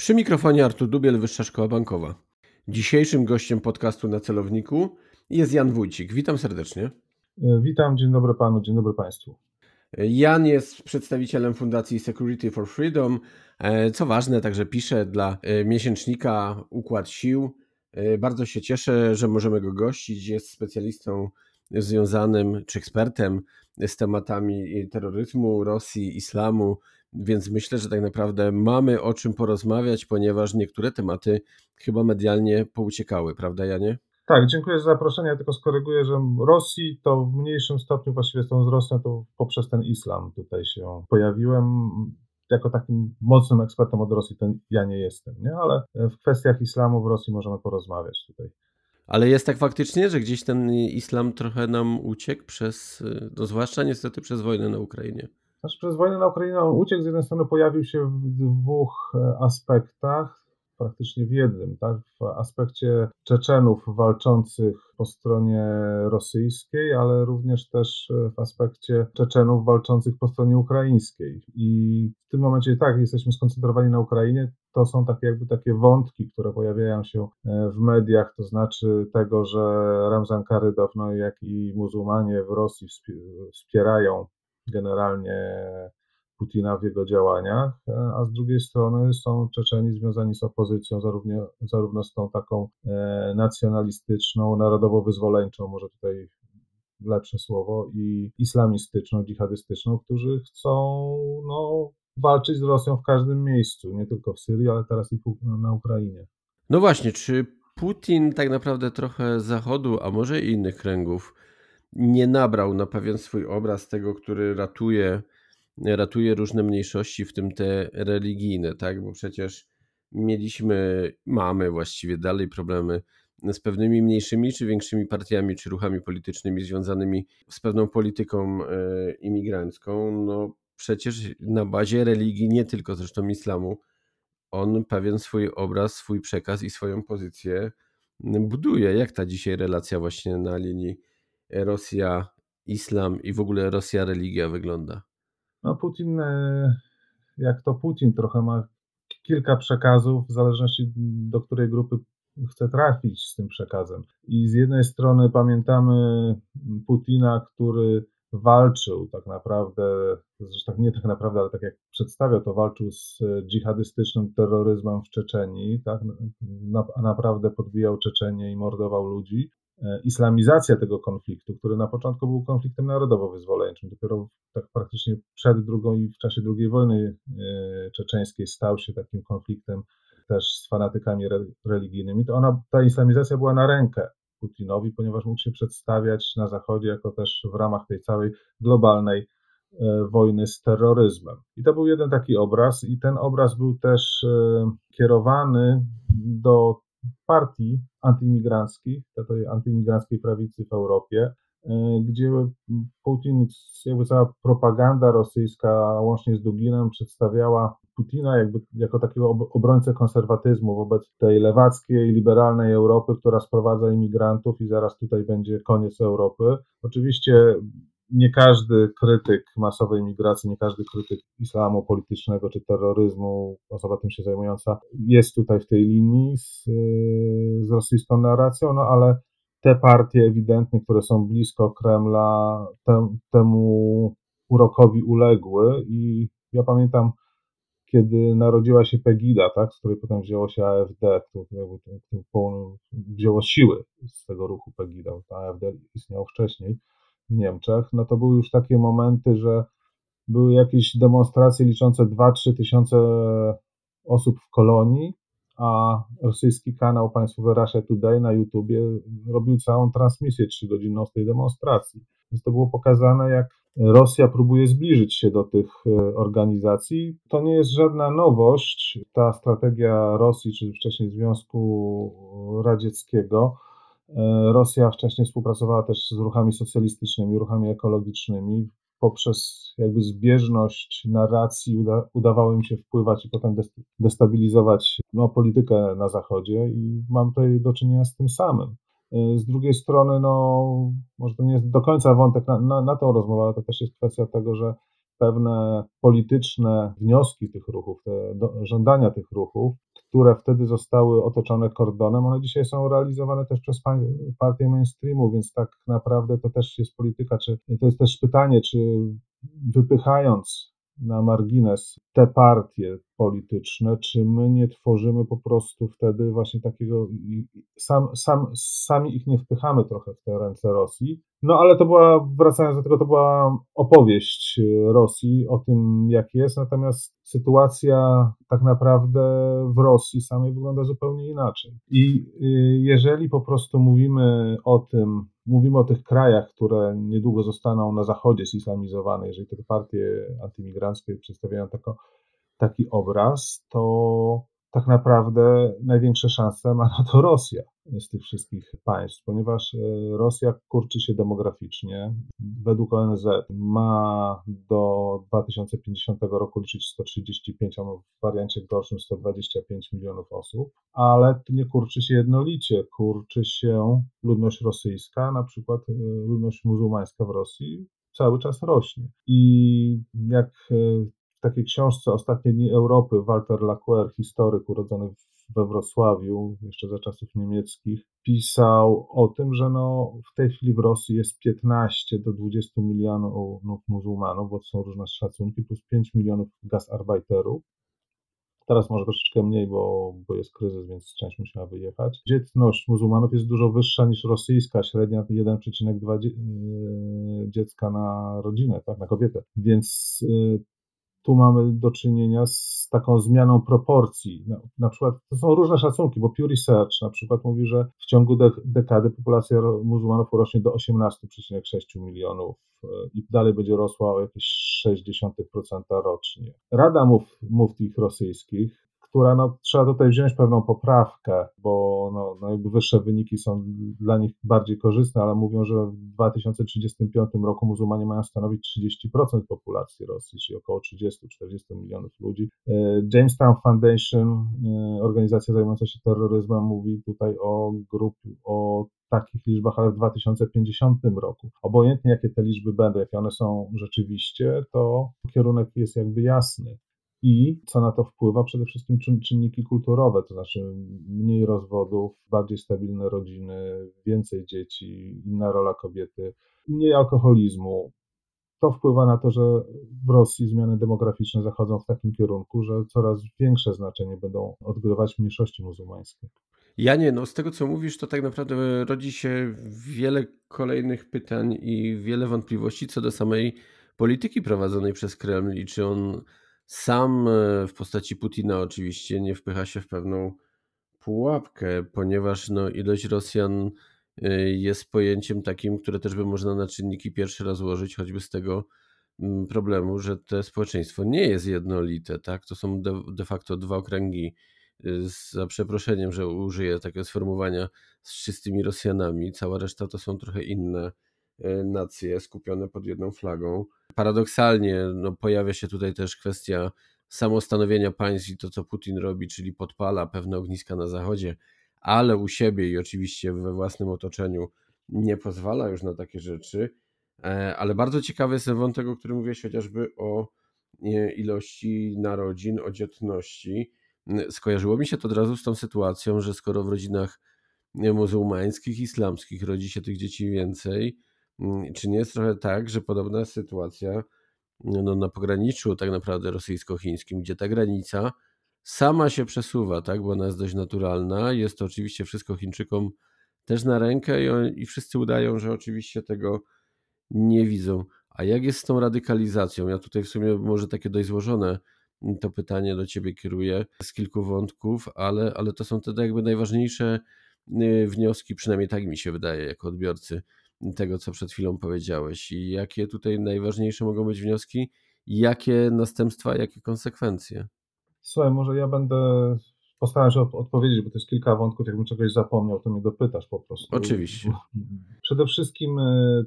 Przy mikrofonie Artur Dubiel, Wyższa Szkoła Bankowa. Dzisiejszym gościem podcastu na celowniku jest Jan Wójcik. Witam serdecznie. Witam, dzień dobry panu, dzień dobry państwu. Jan jest przedstawicielem Fundacji Security for Freedom. Co ważne, także pisze dla miesięcznika Układ Sił. Bardzo się cieszę, że możemy go gościć. Jest specjalistą związanym czy ekspertem z tematami terroryzmu, Rosji, islamu, więc myślę, że tak naprawdę mamy o czym porozmawiać, ponieważ niektóre tematy chyba medialnie pouciekały, prawda Janie? Tak, dziękuję za zaproszenie. Ja tylko skoryguję, że Rosji to w mniejszym stopniu właściwie z tą z Rosją to poprzez ten islam tutaj się pojawiłem. Jako takim mocnym ekspertem od Rosji to ja nie jestem, nie? ale w kwestiach islamu w Rosji możemy porozmawiać tutaj. Ale jest tak faktycznie, że gdzieś ten islam trochę nam uciekł przez, no zwłaszcza niestety przez wojnę na Ukrainie. Znaczy, przez wojnę na Ukrainie on uciekł, z jednej strony pojawił się w dwóch aspektach, praktycznie w jednym, tak? w aspekcie Czeczenów walczących po stronie rosyjskiej, ale również też w aspekcie Czeczenów walczących po stronie ukraińskiej. I w tym momencie tak, jesteśmy skoncentrowani na Ukrainie. To są takie jakby takie wątki, które pojawiają się w mediach, to znaczy tego, że Ramzan Karydow, no jak i muzułmanie w Rosji wspierają generalnie Putina w jego działaniach, a z drugiej strony są Czeczeni związani z opozycją, zarówno, zarówno z tą taką e, nacjonalistyczną, narodowo-wyzwoleńczą, może tutaj lepsze słowo, i islamistyczną, dżihadystyczną, którzy chcą no, walczyć z Rosją w każdym miejscu, nie tylko w Syrii, ale teraz i na Ukrainie. No właśnie, czy Putin tak naprawdę trochę Zachodu, a może i innych kręgów, nie nabrał na pewien swój obraz tego, który ratuje, ratuje różne mniejszości, w tym te religijne, tak? Bo przecież mieliśmy, mamy właściwie dalej problemy z pewnymi mniejszymi czy większymi partiami czy ruchami politycznymi związanymi z pewną polityką imigrancką. No przecież na bazie religii, nie tylko zresztą islamu, on pewien swój obraz, swój przekaz i swoją pozycję buduje. Jak ta dzisiaj relacja właśnie na linii Rosja, islam i w ogóle Rosja, religia wygląda? No Putin, jak to Putin, trochę ma kilka przekazów, w zależności do której grupy chce trafić z tym przekazem. I z jednej strony pamiętamy Putina, który walczył tak naprawdę, zresztą nie tak naprawdę, ale tak jak przedstawiał, to walczył z dżihadystycznym terroryzmem w Czeczeni, tak, a naprawdę podbijał Czeczenię i mordował ludzi. E, islamizacja tego konfliktu, który na początku był konfliktem narodowo-wyzwoleńczym, dopiero tak praktycznie przed drugą i w czasie II wojny e, czeczeńskiej stał się takim konfliktem też z fanatykami religijnymi, to ona, ta islamizacja była na rękę Putinowi, ponieważ mógł się przedstawiać na Zachodzie jako też w ramach tej całej globalnej e, wojny z terroryzmem. I to był jeden taki obraz, i ten obraz był też kierowany do partii antyimigranckich, tej antyimigranckiej prawicy w Europie, e, gdzie Putin, jakby cała propaganda rosyjska łącznie z Duginem przedstawiała Putina jakby jako takiego obrońcę konserwatyzmu wobec tej lewackiej, liberalnej Europy, która sprowadza imigrantów i zaraz tutaj będzie koniec Europy. Oczywiście nie każdy krytyk masowej migracji, nie każdy krytyk islamu politycznego czy terroryzmu, osoba tym się zajmująca, jest tutaj w tej linii z, z rosyjską narracją, no ale te partie ewidentnie, które są blisko Kremla, te, temu urokowi uległy i ja pamiętam, kiedy narodziła się Pegida, tak, z której potem wzięło się AfD, wzięło siły z tego ruchu Pegida, AfD istniał wcześniej, w Niemczech, no to były już takie momenty, że były jakieś demonstracje liczące 2-3 tysiące osób w kolonii, a rosyjski kanał państwowy Russia Today na YouTubie robił całą transmisję trzygodzinną z tej demonstracji. Więc to było pokazane, jak Rosja próbuje zbliżyć się do tych e, organizacji. To nie jest żadna nowość. Ta strategia Rosji, czy wcześniej Związku Radzieckiego, Rosja wcześniej współpracowała też z ruchami socjalistycznymi, ruchami ekologicznymi. Poprzez jakby zbieżność narracji uda, udawało im się wpływać i potem destabilizować no, politykę na Zachodzie i mam tutaj do czynienia z tym samym. Y, z drugiej strony, no, może to nie jest do końca wątek na, na, na tą rozmowę, ale to też jest kwestia tego, że pewne polityczne wnioski tych ruchów, te do, żądania tych ruchów, które wtedy zostały otoczone kordonem, one dzisiaj są realizowane też przez partie mainstreamu, więc tak naprawdę to też jest polityka, czy to jest też pytanie, czy wypychając na margines te partie polityczne, czy my nie tworzymy po prostu wtedy właśnie takiego, sam, sam, sami ich nie wpychamy trochę w te ręce Rosji. No ale to była, wracając do tego, to była opowieść Rosji o tym, jak jest, natomiast sytuacja tak naprawdę w Rosji samej wygląda zupełnie inaczej. I y, jeżeli po prostu mówimy o tym, mówimy o tych krajach, które niedługo zostaną na zachodzie zislamizowane, jeżeli te partie antymigranckie przedstawiają taką, taki obraz, to tak naprawdę największe szanse ma na to Rosja z tych wszystkich państw, ponieważ e, Rosja kurczy się demograficznie. Według ONZ ma do 2050 roku liczyć 135, a w wariancie gorszym 125 milionów osób, ale nie kurczy się jednolicie. Kurczy się ludność rosyjska, na przykład e, ludność muzułmańska w Rosji cały czas rośnie. I jak e, w takiej książce Ostatnie dni Europy Walter Laquer, historyk urodzony we Wrocławiu, jeszcze za czasów niemieckich, pisał o tym, że no w tej chwili w Rosji jest 15 do 20 milionów muzułmanów, bo to są różne szacunki, plus 5 milionów gasarbeiterów. Teraz może troszeczkę mniej, bo, bo jest kryzys, więc część musiała wyjechać. Dzietność muzułmanów jest dużo wyższa niż rosyjska, średnia 1,2 e, dziecka na rodzinę, tak, na kobietę. Więc e, tu mamy do czynienia z taką zmianą proporcji. Na, na, przykład to są różne szacunki, bo Pew Research na przykład mówi, że w ciągu de dekady populacja muzułmanów urośnie do 18,6 milionów e, i dalej będzie rosła o jakieś 0,6% rocznie. Rada muftich rosyjskich która no, trzeba tutaj wziąć pewną poprawkę, bo no, no jakby wyższe wyniki są dla nich bardziej korzystne, ale mówią, że w 2035 roku muzułmanie mają stanowić 30% populacji Rosji, czyli około 30-40 milionów ludzi. E, Jamestown Foundation, e, organizacja zajmująca się terroryzmem, mówi tutaj o grup, o takich liczbach, ale w 2050 roku. Obojętnie jakie te liczby będą, jakie one są rzeczywiście, to kierunek jest jakby jasny i co na to wpływa? Przede wszystkim czynniki kulturowe, to znaczy mniej rozwodów, bardziej stabilne rodziny, więcej dzieci, inna rola kobiety, mniej alkoholizmu. To wpływa na to, że w Rosji zmiany demograficzne zachodzą w takim kierunku, że coraz większe znaczenie będą odgrywać mniejszości muzułmańskie. Janie, no z tego co mówisz, to tak naprawdę rodzi się wiele kolejnych pytań i wiele wątpliwości co do samej polityki prowadzonej przez Kreml i czy on sam e, w postaci Putina oczywiście nie wpycha się w pewną pułapkę, ponieważ no, ilość Rosjan e, jest pojęciem takim, które też by można na czynniki pierwszy raz ułożyć, choćby z tego mm, problemu, że to społeczeństwo nie jest jednolite, tak? To są de, de facto dwa okręgi, e, za przeproszeniem, że użyję takiego sformułowania, z czystymi Rosjanami. Cała reszta to są trochę inne nacje skupione pod jedną flagą. Paradoksalnie no, pojawia się tutaj też kwestia samostanowienia państw i to, co Putin robi, czyli podpala pewne ogniska na zachodzie, ale u siebie i oczywiście we własnym otoczeniu nie pozwala już na takie rzeczy. E, ale bardzo ciekawy jest wątek, o którym mówiłeś chociażby o ilości narodzin, o dzietności. Skojarzyło mi się to od razu z tą sytuacją, że skoro w rodzinach muzułmańskich, islamskich rodzi się tych dzieci więcej, Mm, czy nie jest trochę tak, że podobna sytuacja no, na pograniczu tak naprawdę rosyjsko-chińskim, gdzie ta granica sama się przesuwa, tak, bo ona jest dość naturalna. Jest to oczywiście wszystko Chińczykom też na rękę i, i wszyscy udają, że oczywiście tego nie widzą. A jak jest z tą radykalizacją? Ja tutaj w sumie może takie dość złożone to pytanie do ciebie kieruję z kilku wątków, ale, ale to są te jakby najważniejsze y, wnioski, przynajmniej tak mi się wydaje jako odbiorcy tego, co przed chwilą powiedziałeś i jakie tutaj najważniejsze mogą być wnioski, jakie następstwa, jakie konsekwencje? Słuchaj, może ja będę postaram się odpowiedzieć, bo to jest kilka wątków. Jakbym czegoś zapomniał, to mnie dopytasz po prostu. Oczywiście. Przede wszystkim e,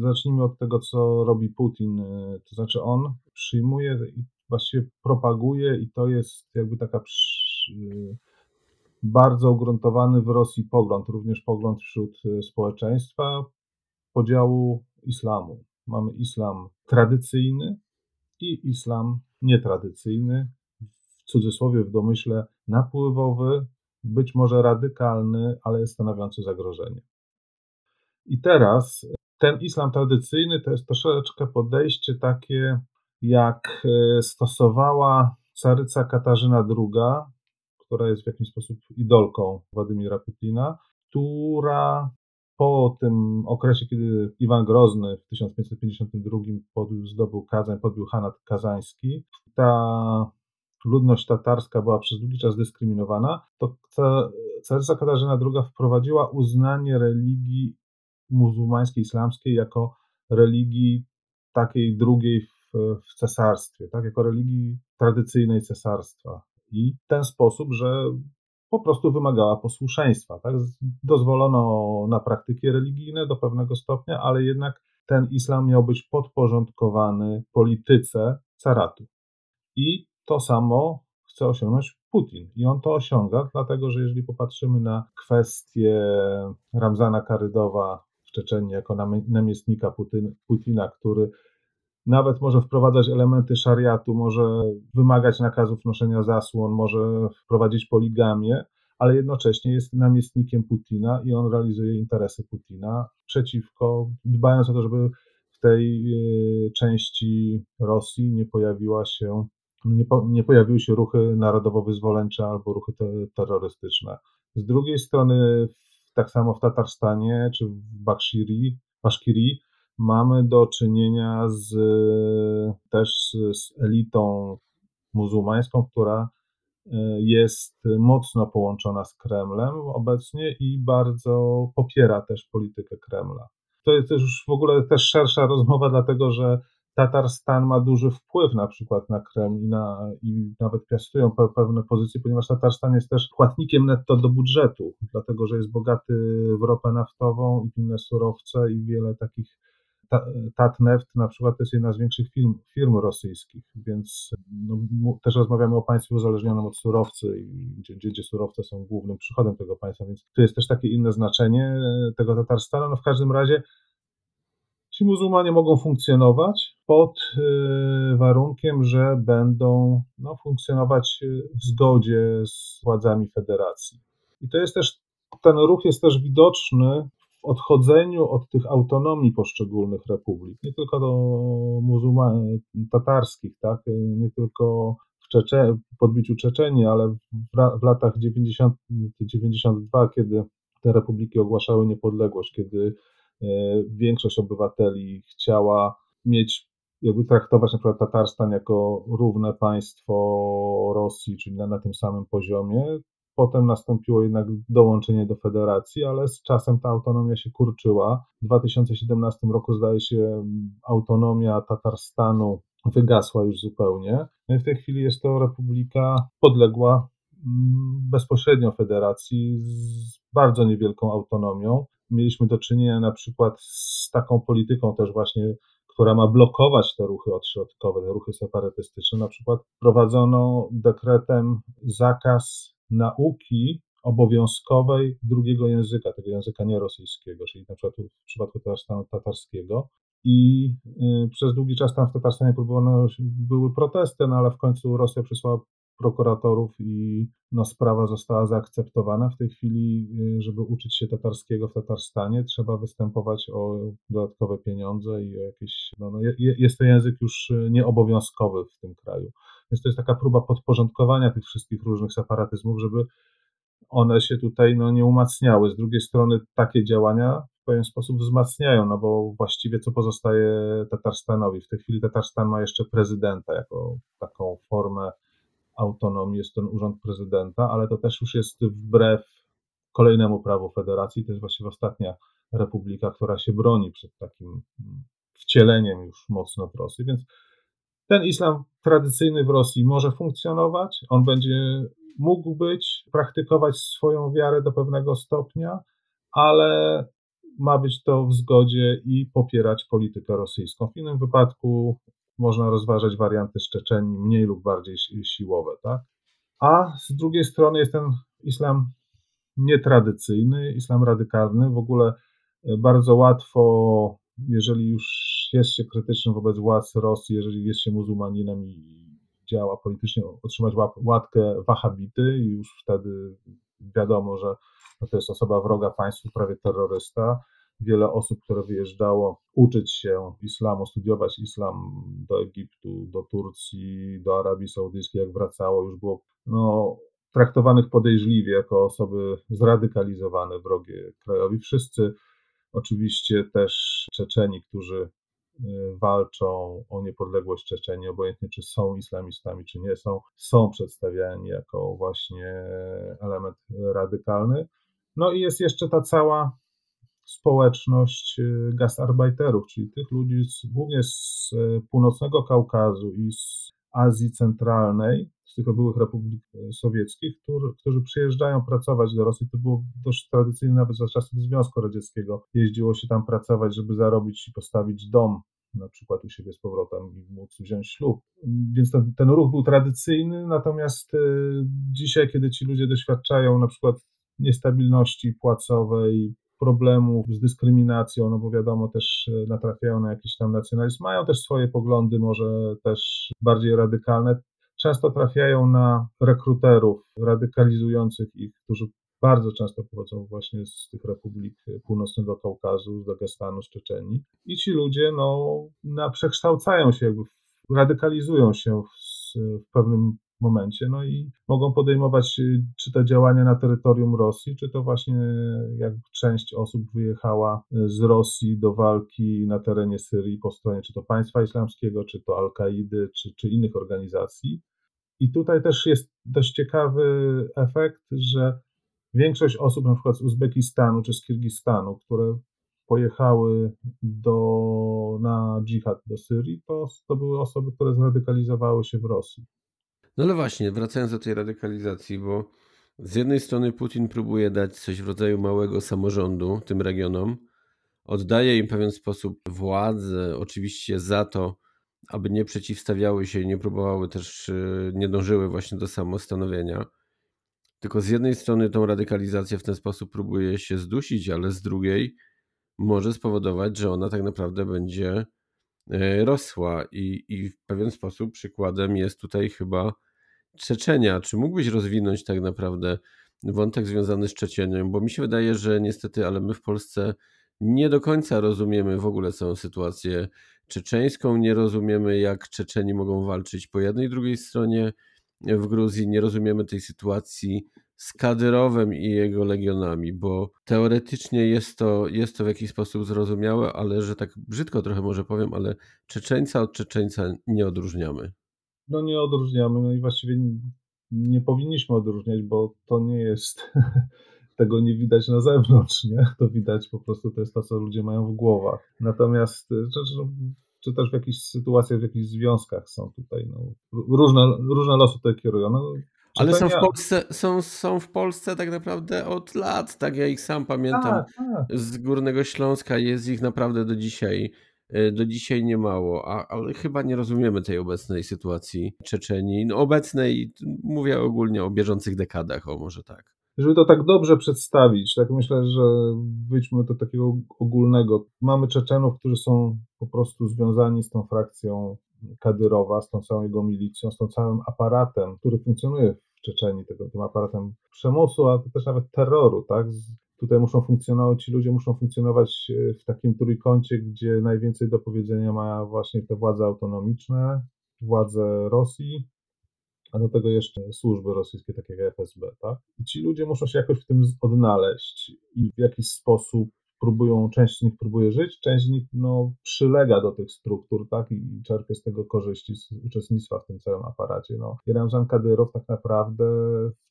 zacznijmy od tego, co robi Putin. E, to znaczy, on przyjmuje i właściwie propaguje, i to jest jakby taka e, bardzo ugruntowany w Rosji pogląd, również pogląd wśród społeczeństwa podziału islamu. Mamy islam tradycyjny i islam nietradycyjny, w cudzysłowie, w domyśle napływowy, być może radykalny, ale stanowiący zagrożenie. I teraz ten islam tradycyjny to jest troszeczkę podejście takie, jak e, stosowała caryca Katarzyna II, która jest w jakiś sposób idolką Władimira Putina, która po tym okresie, kiedy Iwan Grozny w 1552 zdobył Kazań, podbił Hanat Kazański, ta ludność tatarska była przez długi czas dyskryminowana, to caryca Katarzyna II wprowadziła uznanie religii muzułmańskiej, islamskiej jako religii takiej drugiej w, w cesarstwie, tak? jako religii tradycyjnej cesarstwa. I w ten sposób, że po prostu wymagała posłuszeństwa. Tak? Dozwolono na praktyki religijne do pewnego stopnia, ale jednak ten islam miał być podporządkowany polityce caratu. I to samo chce osiągnąć Putin. I on to osiąga, dlatego że jeżeli popatrzymy na kwestię Ramzana Karydowa w Czeczeniu jako namiestnika Putina, który nawet może wprowadzać elementy szariatu, może wymagać nakazów noszenia zasłon, może wprowadzić poligamię, ale jednocześnie jest namiestnikiem Putina i on realizuje interesy Putina przeciwko, dbając o to, żeby w tej e, części Rosji nie pojawiła się nie, po, nie pojawiły się ruchy narodowo-wyzwoleńcze albo ruchy te, terrorystyczne. Z drugiej strony, tak samo w Tatarstanie czy w Bakshiri, mamy do czynienia z, też z elitą muzułmańską, która e, jest mocno połączona z Kremlem obecnie i bardzo popiera też politykę Kremla. To jest już w ogóle też szersza rozmowa, dlatego że Tatarstan ma duży wpływ na przykład na Kreml i, na, i nawet piastują pe, pewne pozycje, ponieważ Tatarstan jest też płatnikiem netto do budżetu, dlatego że jest bogaty w ropę naftową i inne surowce i wiele takich Tatneft na przykład to jest jedna z większych firm, firm rosyjskich, więc no, też rozmawiamy o państwie uzależnionym od surowcy, gdzie, gdzie, gdzie surowce są głównym przychodem tego państwa, więc tu jest też takie inne znaczenie tego Tatarstanu. No w każdym razie Ci muzułmanie mogą funkcjonować pod y, warunkiem, że będą no, funkcjonować y, w zgodzie z władzami federacji. I to jest też, ten ruch jest też widoczny w odchodzeniu od tych autonomii poszczególnych republik, nie tylko do muzułman tatarskich, tak, nie tylko w Czecze, podbiciu Czeczeni, ale w, w latach 90, 92, kiedy te republiki ogłaszały niepodległość, kiedy E, większość obywateli chciała mieć, jakby traktować na przykład Tatarstan jako równe państwo Rosji, czyli na, na tym samym poziomie. Potem nastąpiło jednak dołączenie do federacji, ale z czasem ta autonomia się kurczyła. W 2017 roku, zdaje się, autonomia Tatarstanu wygasła już zupełnie. No w tej chwili jest to republika podległa mm, bezpośrednio federacji z bardzo niewielką autonomią mieliśmy do czynienia na przykład z taką polityką też właśnie, która ma blokować te ruchy odśrodkowe, te ruchy separatystyczne. Na przykład prowadzono dekretem zakaz nauki obowiązkowej drugiego języka, tego języka nierosyjskiego, czyli na przykład w przypadku Tatarstanu tatarskiego. I y, przez długi czas tam w Tatarstanie próbowano, były protesty, no ale w końcu Rosja przysłała prokuratorów i no, sprawa została zaakceptowana. W tej chwili, y, żeby uczyć się tatarskiego w Tatarstanie, trzeba występować o dodatkowe pieniądze i o jakieś. No, no, jest to język już y, nieobowiązkowy w tym kraju. Więc to jest taka próba podporządkowania tych wszystkich różnych separatyzmów, żeby one się tutaj no, nie umacniały. Z drugiej strony takie działania w pewien sposób wzmacniają, no bo właściwie co pozostaje Tatarstanowi? W tej chwili Tatarstan ma jeszcze prezydenta jako taką formę autonomii, jest ten urząd prezydenta, ale to też już jest wbrew kolejnemu prawu federacji. To jest właściwie ostatnia republika, która się broni przed takim wcieleniem już mocno w Rosji. Więc ten islam tradycyjny w Rosji może funkcjonować, on będzie mógł być, praktykować swoją wiarę do pewnego stopnia, ale ma być to w zgodzie i popierać politykę rosyjską. W innym wypadku można rozważać warianty szczeczeni mniej lub bardziej siłowe. Tak? A z drugiej strony jest ten islam nietradycyjny, islam radykalny. W ogóle e, bardzo łatwo, jeżeli już jest się krytycznym wobec władz Rosji, jeżeli jest się muzułmaninem i działa politycznie, otrzymać łatkę wahabity i już wtedy wiadomo, że to jest osoba wroga państwu, prawie terrorysta. Wiele osób, które wyjeżdżało uczyć się islamu, studiować islam do Egiptu, do Turcji, do Arabii Saudyjskiej, jak wracało, już było no, traktowanych podejrzliwie jako osoby zradykalizowane, wrogie krajowi. Wszyscy oczywiście też Czeczeni, którzy y, walczą o niepodległość Czeczeni, obojętnie czy są islamistami, czy nie są, są przedstawiani jako właśnie element radykalny. No i jest jeszcze ta cała społeczność y, gastarbeiterów, czyli tych ludzi z, głównie z y, północnego Kaukazu i z Azji Centralnej, z tych byłych republik y, sowieckich, którzy, którzy przyjeżdżają pracować do Rosji. To było dość tradycyjne nawet za czasów Związku Radzieckiego. Jeździło się tam pracować, żeby zarobić i postawić dom na przykład u siebie z powrotem i móc wziąć ślub. Więc ten, ten ruch był tradycyjny, natomiast dzisiaj, kiedy ci ludzie doświadczają na przykład niestabilności płacowej, problemów z dyskryminacją, no bo wiadomo, też e, natrafiają na jakiś tam nacjonalizm, mają też swoje poglądy, może też bardziej radykalne. Często trafiają na rekruterów radykalizujących ich, którzy bardzo często pochodzą właśnie z tych republik północnego Kaukazu, z Dagestanu, z Czeczenii. I ci ludzie no, na, przekształcają się, jakby radykalizują się w, w pewnym momencie, no i mogą podejmować y, czy to działania na terytorium Rosji, czy to właśnie jak część osób wyjechała y, z Rosji do walki na terenie Syrii po stronie czy to państwa islamskiego, czy to Al-Kaidy, czy, czy innych organizacji. I tutaj też jest dość ciekawy efekt, że większość osób na przykład z Uzbekistanu czy z Kirgistanu, które pojechały do, na dżihad do Syrii, to, to były osoby, które zradykalizowały się w Rosji. No ale właśnie, wracając do tej radykalizacji, bo z jednej strony Putin próbuje dać coś w rodzaju małego samorządu tym regionom, oddaje im w pewien sposób władzę, oczywiście za to, aby nie przeciwstawiały się, nie próbowały też, y, nie dążyły właśnie do samostanowienia. Tylko z jednej strony tą radykalizację w ten sposób próbuje się zdusić, ale z drugiej może spowodować, że ona tak naprawdę będzie y, rosła i, i w pewien sposób przykładem jest tutaj chyba Czeczenia. Czy mógłbyś rozwinąć tak naprawdę wątek związany z Czeczenią? Bo mi się wydaje, że niestety, ale my w Polsce nie do końca rozumiemy w ogóle całą sytuację czeczeńską, nie rozumiemy jak Czeczeni mogą walczyć po jednej i drugiej stronie w Gruzji, nie rozumiemy tej sytuacji z Kadyrowem i jego legionami, bo teoretycznie jest to, jest to w jakiś sposób zrozumiałe, ale że tak brzydko trochę może powiem, ale Czeczeńca od Czeczeńca nie odróżniamy no nie odróżniamy, no i właściwie nie powinniśmy odróżniać, bo to nie jest, tego nie widać na zewnątrz, nie? To widać po prostu, to jest to, co ludzie mają w głowach. Natomiast, y, czy, czy też w jakichś sytuacjach, w jakichś związkach są tutaj, no, różne, różne losy tutaj kierują. No, ale są w, Polsce, są, są w Polsce tak naprawdę od lat, tak ja ich sam pamiętam tak, tak. z Górnego Śląska, jest ich naprawdę do dzisiaj E, do dzisiaj niemało, a, ale chyba nie rozumiemy tej obecnej sytuacji Czeczenii. No obecnej, mówię ogólnie o bieżących dekadach, o może tak. Żeby to tak dobrze przedstawić, tak myślę, że wyjdźmy do takiego ogólnego. Mamy Czeczenów, którzy są po prostu związani z tą frakcją Kadyrowa, z tą całą jego milicją, z tą całym aparatem, który funkcjonuje w Czeczeni, tego, tym aparatem przemocu, a też nawet terroru, tak? Tutaj muszą funkcjonować, ci ludzie muszą funkcjonować e, w takim trójkącie, gdzie najwięcej do powiedzenia ma właśnie te władze autonomiczne, władze Rosji, a do tego jeszcze służby rosyjskie, takie jak FSB, tak? I ci ludzie muszą się jakoś w tym odnaleźć i w jakiś sposób próbują, część z nich próbuje żyć, część z nich no, przylega do tych struktur, tak, i czerpie z tego korzyści z uczestnictwa w tym całym aparacie. No, Ramzan Kadyrow tak naprawdę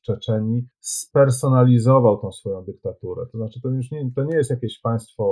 w Czeczeni spersonalizował tą swoją dyktaturę. To znaczy, to już nie, to nie jest jakieś państwo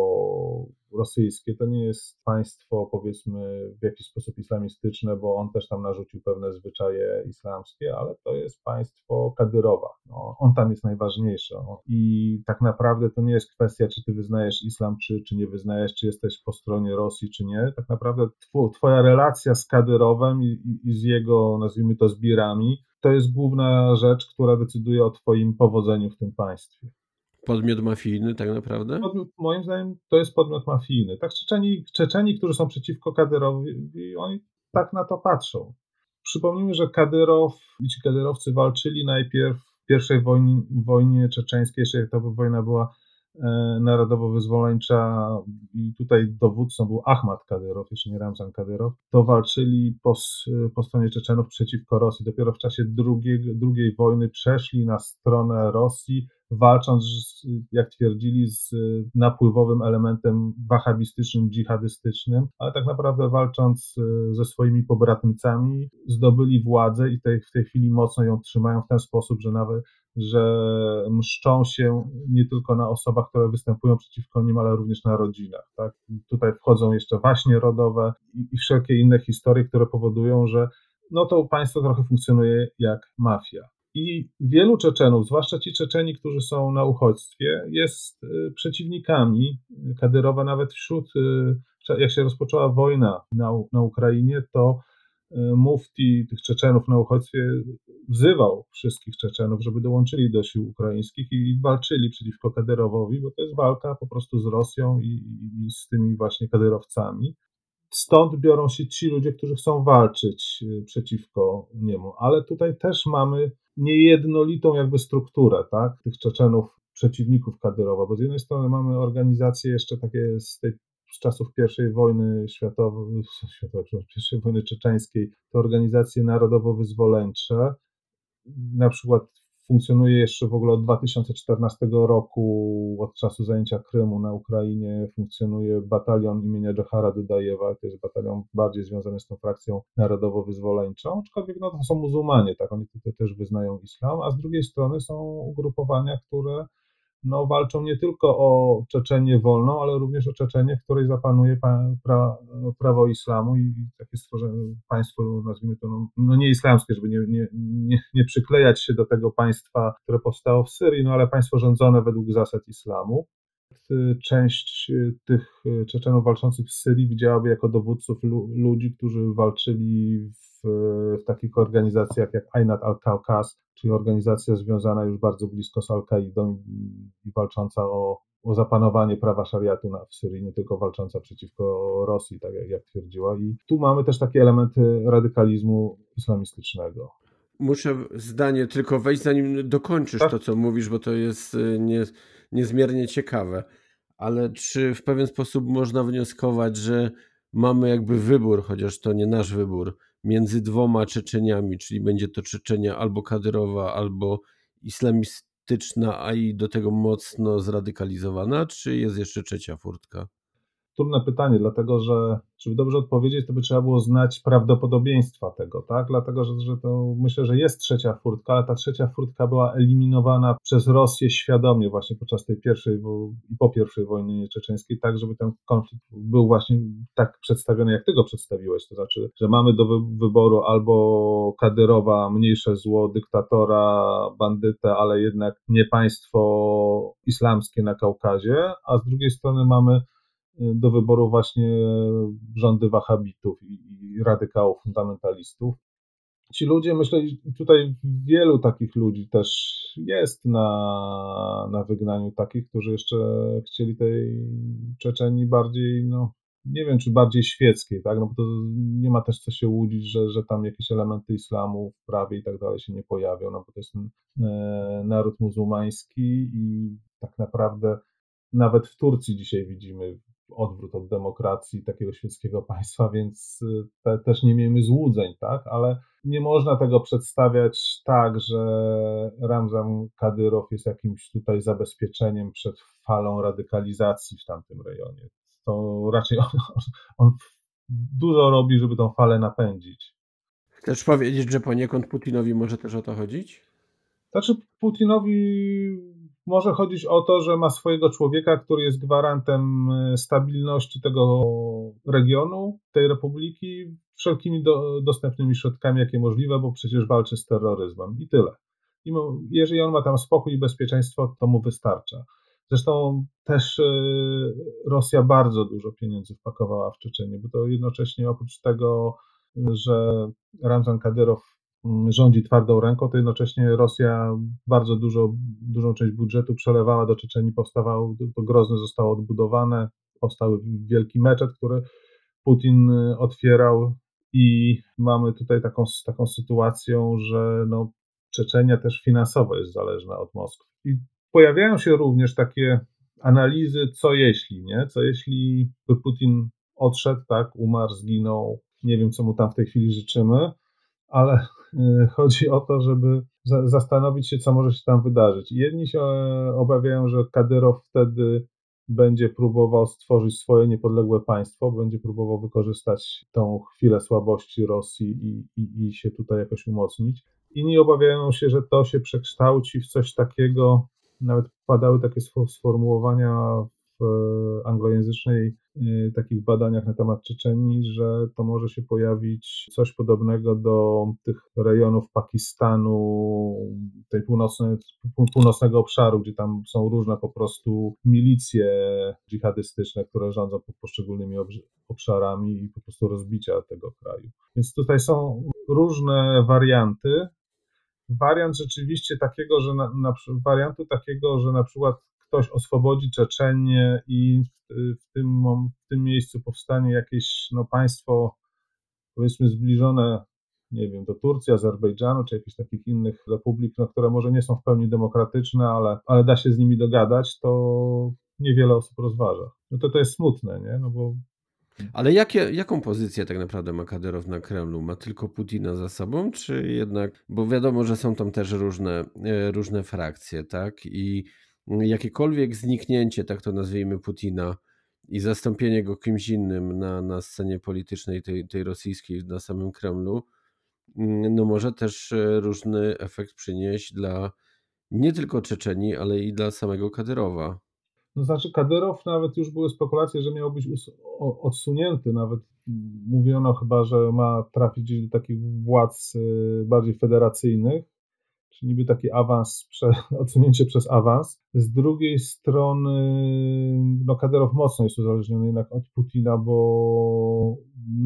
rosyjskie, to nie jest państwo, powiedzmy, w jakiś sposób islamistyczne, bo on też tam narzucił pewne zwyczaje islamskie, ale to jest państwo Kadyrowa. No, on tam jest najważniejszy. No. I tak naprawdę to nie jest kwestia, czy ty wyznajesz islam, czy, czy nie wyznajesz, czy jesteś po stronie Rosji, czy nie. Tak naprawdę tw twoja relacja z Kadyrowem i, i, i z jego, nazwijmy to, zbirami, to jest główna rzecz, która decyduje o twoim powodzeniu w tym państwie. Podmiot mafijny tak naprawdę? Podmiot, moim zdaniem to jest podmiot mafijny. Tak Czeczeni, Czeczeni, którzy są przeciwko Kadyrowi, oni tak na to patrzą. Przypomnijmy, że Kadyrow i ci kadyrowcy walczyli najpierw w pierwszej wojnie, wojnie czeczeńskiej, jeszcze ta wojna była narodowo-wyzwoleńcza i tutaj dowódcą był Ahmad Kadyrow, jeszcze nie Ramzan Kadyrow, to walczyli po, po stronie Czeczenów przeciwko Rosji. Dopiero w czasie drugiej, drugiej wojny przeszli na stronę Rosji, walcząc, jak twierdzili, z napływowym elementem wahabistycznym, dżihadystycznym, ale tak naprawdę walcząc e, ze swoimi pobratymcami, zdobyli władzę i tej, w tej chwili mocno ją trzymają w ten sposób, że nawet że mszczą się nie tylko na osobach, które występują przeciwko nim, ale również na rodzinach. Tak? Tutaj wchodzą jeszcze właśnie rodowe i, i wszelkie inne historie, które powodują, że no to państwo trochę funkcjonuje jak mafia. I wielu Czeczenów, zwłaszcza ci Czeczeni, którzy są na uchodźstwie, jest y, przeciwnikami Kadyrowa, nawet wśród, y, jak się rozpoczęła wojna na, na Ukrainie, to y, mufti tych Czeczenów na uchodźstwie wzywał wszystkich Czeczenów, żeby dołączyli do sił ukraińskich i walczyli przeciwko Kadyrowowi, bo to jest walka po prostu z Rosją i, i z tymi właśnie Kadyrowcami. Stąd biorą się ci ludzie, którzy chcą walczyć przeciwko niemu. Ale tutaj też mamy niejednolitą jakby strukturę, tak, tych Czeczenów, przeciwników Kadyrowa, bo z jednej strony mamy organizacje jeszcze takie z tej z czasów I wojny światowej, I wojny czeczeńskiej, to organizacje narodowo-wyzwoleńcze, na przykład funkcjonuje jeszcze w ogóle od 2014 roku, od czasu zajęcia Krymu na Ukrainie, funkcjonuje batalion imienia Johara Dudajewa, to jest batalion bardziej związany z tą frakcją narodowo-wyzwoleńczą, aczkolwiek no, to są muzułmanie, tak, oni tutaj też wyznają islam, a z drugiej strony są ugrupowania, które no, walczą nie tylko o Czeczenię wolną, ale również o Czeczenię, w której zapanuje pra, pra, prawo islamu i takie stworzenie państwo, nazwijmy to, no, no nie islamskie, żeby nie, nie, nie, nie, przyklejać się do tego państwa, które powstało w Syrii, no ale państwo rządzone według zasad islamu. Część tych Czeczenów walczących w Syrii widziałaby jako dowódców ludzi, którzy walczyli w, w takich organizacjach jak Ainat al-Kaukaz, czyli organizacja związana już bardzo blisko z Al-Kaidą i walcząca o, o zapanowanie prawa szariatu na, w Syrii, nie tylko walcząca przeciwko Rosji, tak jak, jak twierdziła. I tu mamy też takie elementy radykalizmu islamistycznego. Muszę zdanie tylko wejść, zanim dokończysz tak? to, co mówisz, bo to jest y, nie, niezmiernie ciekawe. Ale czy w pewien sposób można wnioskować, że mamy jakby wybór, chociaż to nie nasz wybór, między dwoma Czeczeniami, czyli będzie to Czeczenia albo kadyrowa, albo islamistyczna, a i do tego mocno zradykalizowana, czy jest jeszcze trzecia furtka? Trudne pytanie, dlatego że, żeby dobrze odpowiedzieć, to by trzeba było znać prawdopodobieństwa tego, tak? Dlatego, że, że to myślę, że jest trzecia furtka, ale ta trzecia furtka była eliminowana przez Rosję świadomie właśnie podczas tej pierwszej i po pierwszej wojnie czeczeńskiej, tak, żeby ten konflikt był właśnie tak przedstawiony, jak ty go przedstawiłeś. To znaczy, że mamy do wyboru albo Kadyrowa, mniejsze zło, dyktatora, bandytę, ale jednak nie państwo islamskie na Kaukazie, a z drugiej strony mamy do wyboru właśnie rządy wahabitów i, radykałów, fundamentalistów. Ci ludzie, myślę, tutaj wielu takich ludzi też jest na, na wygnaniu, takich, którzy jeszcze chcieli tej Czeczeni bardziej, no nie wiem, czy bardziej świeckiej, tak? No bo to nie ma też co się łudzić, że, że tam jakieś elementy islamu w prawie i tak dalej się nie pojawią, no bo to jest e, naród muzułmański i tak naprawdę nawet w Turcji dzisiaj widzimy odwrót od demokracji takiego świeckiego państwa, więc te, też nie miejmy złudzeń, tak? Ale nie można tego przedstawiać tak, że Ramzan Kadyrow jest jakimś tutaj zabezpieczeniem przed falą radykalizacji w tamtym rejonie. To raczej on, on dużo robi, żeby tą falę napędzić. Chcesz powiedzieć, że poniekąd Putinowi może też o to chodzić? Znaczy, Putinowi może chodzić o to, że ma swojego człowieka, który jest gwarantem e, stabilności tego regionu, tej republiki, wszelkimi do, dostępnymi środkami, jakie możliwe, bo przecież walczy z terroryzmem i tyle. I jeżeli on ma tam spokój i bezpieczeństwo, to mu wystarcza. Zresztą też e, Rosja bardzo dużo pieniędzy wpakowała w Czeczeniu, bo to jednocześnie oprócz tego, że Ramzan Kadyrow rządzi twardą ręką, to jednocześnie Rosja bardzo dużo, dużą część budżetu przelewała do Czeczeni, powstawało, to Grozne zostało odbudowane, powstał wielki meczet, który Putin e, otwierał i mamy tutaj taką, taką sytuację, że no, Czeczenia też finansowo jest zależna od Moskwy. I pojawiają się również takie analizy, co jeśli, nie? Co jeśli by Putin odszedł, tak, umarł, zginął, nie wiem, co mu tam w tej chwili życzymy, ale y, chodzi o to, żeby zastanowić się, co może się tam wydarzyć. Jedni się e, obawiają, że Kadyrow wtedy będzie próbował stworzyć swoje niepodległe państwo, będzie próbował wykorzystać tą chwilę słabości Rosji i, i, i się tutaj jakoś umocnić. Inni obawiają się, że to się przekształci w coś takiego, nawet padały takie sformułowania w anglojęzycznej y, takich badaniach na temat Czeczenii, że to może się pojawić coś podobnego do tych rejonów Pakistanu, tej północnej, północnego obszaru, gdzie tam są różne po prostu milicje dżihadystyczne, które rządzą poszczególnymi obszarami i po prostu rozbicia tego kraju. Więc tutaj są różne warianty, wariant rzeczywiście takiego, że na, na, wariantu takiego, że na przykład ktoś oswobodzi Czeczenię i w, tym, w tym miejscu powstanie jakieś no, państwo, powiedzmy, zbliżone, nie wiem, do Turcji, Azerbejdżanu, czy jakichś takich innych republik, no, które może nie są w pełni demokratyczne, ale, ale da się z nimi dogadać, to niewiele osób rozważa. No to to jest smutne, nie? No bo ale jakie, jaką pozycję tak naprawdę ma Kadyrow na Kremlu? Ma tylko Putina za sobą, czy jednak, bo wiadomo, że są tam też różne, e, różne frakcje, tak? I jakiekolwiek zniknięcie, tak to nazwijmy, Putina i zastąpienie go kimś innym na, na scenie politycznej tej, tej rosyjskiej na samym Kremlu, mm, no może też e, różny efekt przynieść dla nie tylko Czeczeni, ale i dla samego Kadyrowa. No znaczy Kadyrow nawet już były spekulacje, że miał być odsunięty, nawet mówiono chyba, że ma trafić do takich władz y, bardziej federacyjnych, czyli niby taki awans, odsunięcie przez awans. Z drugiej strony no Kadyrow mocno jest uzależniony jednak od Putina, bo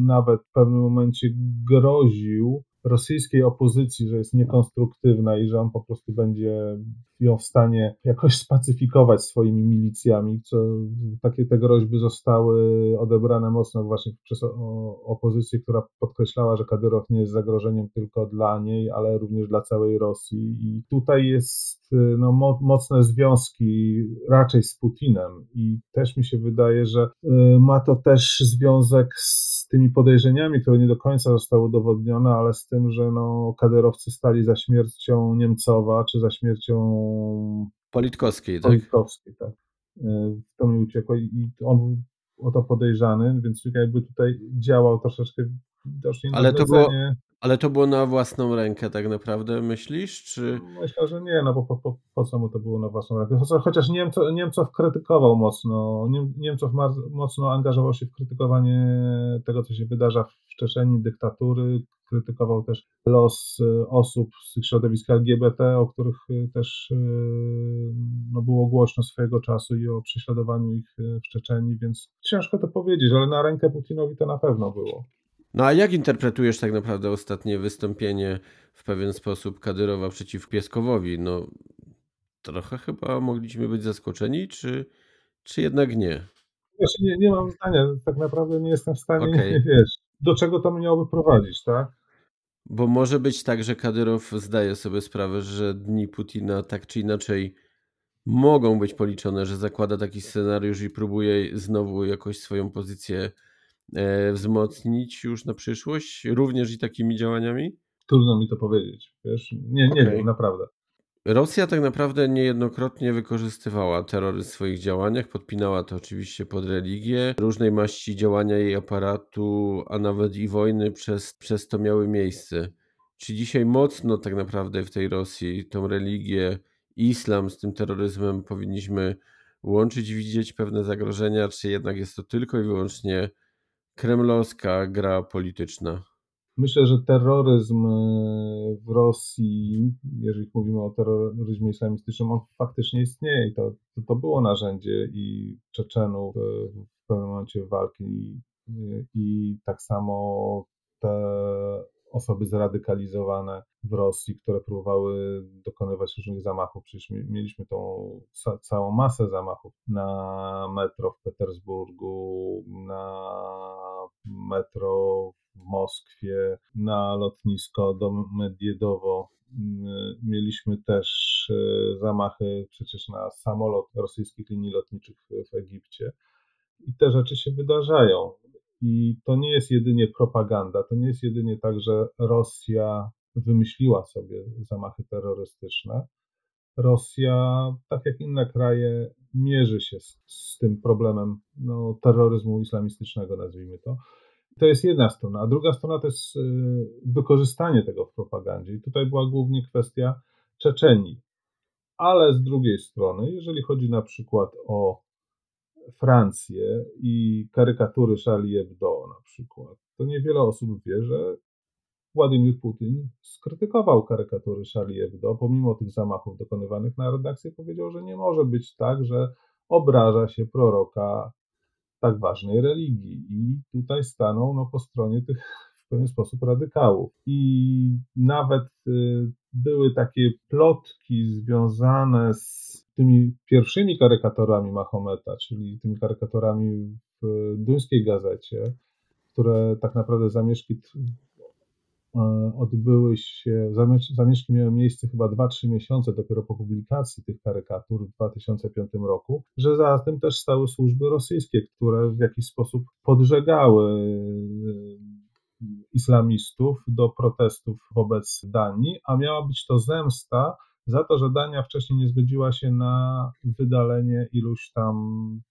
nawet w pewnym momencie groził rosyjskiej opozycji, że jest niekonstruktywna i że on po prostu będzie ją w stanie jakoś spacyfikować swoimi milicjami, co takie te groźby zostały odebrane mocno właśnie przez opozycję, która podkreślała, że Kadyrow nie jest zagrożeniem tylko dla niej, ale również dla całej Rosji. I tutaj jest no, mocne związki raczej z Putinem i też mi się wydaje, że y, ma to też związek z tymi podejrzeniami, które nie do końca zostały udowodnione, ale z tym, że no, kaderowcy stali za śmiercią Niemcowa, czy za śmiercią Politkowskiej, tak? Politkowskiej, tak. Y, to mi uciekło i on był o to podejrzany, więc jakby tutaj działał troszeczkę widocznie Ale to było, ale to było na własną rękę tak naprawdę, myślisz? Czy... Myślę, że nie, no bo po, po, po co mu to było na własną rękę? Chociaż Niemco, Niemcow krytykował mocno, Niemcow mocno angażował się w krytykowanie tego, co się wydarza w Czeczeni, dyktatury, krytykował też los y, osób z tych środowisk LGBT, o których y, też y, no, było głośno swojego czasu i o prześladowaniu ich w Czeczeni, więc ciężko to powiedzieć, ale na rękę Putinowi to na pewno było. No a jak interpretujesz tak naprawdę ostatnie wystąpienie w pewien sposób Kadyrowa przeciw Pieskowowi? No trochę chyba mogliśmy być zaskoczeni, czy, czy jednak nie? Wiesz, nie, nie mam zdania, tak naprawdę nie jestem w stanie, okay. nie, wiesz, do czego to miałoby prowadzić, tak? Bo może być tak, że Kadyrow zdaje sobie sprawę, że dni Putina tak czy inaczej mogą być policzone, że zakłada taki scenariusz i próbuje znowu jakoś swoją pozycję wzmocnić już na przyszłość, również i takimi działaniami? Trudno mi to powiedzieć. Wiesz? Nie, nie okay. wiem, naprawdę. Rosja tak naprawdę niejednokrotnie wykorzystywała terroryzm w swoich działaniach, podpinała to oczywiście pod religię. Różnej maści działania jej aparatu, a nawet i wojny przez, przez to miały miejsce. Czy dzisiaj mocno tak naprawdę w tej Rosji tą religię, islam z tym terroryzmem powinniśmy łączyć, widzieć pewne zagrożenia, czy jednak jest to tylko i wyłącznie kremlowska gra polityczna? Myślę, że terroryzm e, w Rosji, jeżeli mówimy o terroryzmie islamistycznym, on faktycznie istnieje i to, to było narzędzie i Czeczenów w pewnym momencie walki i, i tak samo te osoby zradykalizowane w Rosji, które próbowały dokonywać różnych zamachów. Przecież mieliśmy tą całą masę zamachów na metro w Petersburgu, na metro w Moskwie, na lotnisko do Mediedowo. Mieliśmy też e, zamachy przecież na samolot rosyjskich linii lotniczych w Egipcie. I te rzeczy się wydarzają. I to nie jest jedynie propaganda, to nie jest jedynie tak, że Rosja wymyśliła sobie zamachy terrorystyczne. Rosja, tak jak inne kraje, mierzy się z, z tym problemem no, terroryzmu islamistycznego, nazwijmy to. To jest jedna strona, a druga strona to jest y, wykorzystanie tego w propagandzie. I tutaj była głównie kwestia Czeczenii. Ale z drugiej strony, jeżeli chodzi na przykład o Francję i karykatury Charlie Hebdo na przykład, to niewiele osób wie, że Władimir Putin skrytykował karykatury Charlie Hebdo, pomimo tych zamachów dokonywanych na redakcję, powiedział, że nie może być tak, że obraża się proroka tak ważnej religii. I tutaj stanął no, po stronie tych w pewien sposób radykałów. I nawet y, były takie plotki związane z tymi pierwszymi karykaturami Mahometa, czyli tymi karykaturami w duńskiej gazecie, które tak naprawdę zamieszki e, odbyły się, zamieszki miały miejsce chyba 2-3 miesiące dopiero po publikacji tych karykatur w 2005 roku, że za tym też stały służby rosyjskie, które w jakiś sposób podżegały e, islamistów do protestów wobec Danii, a miała być to zemsta za to, że Dania wcześniej nie zgodziła się na wydalenie iluś tam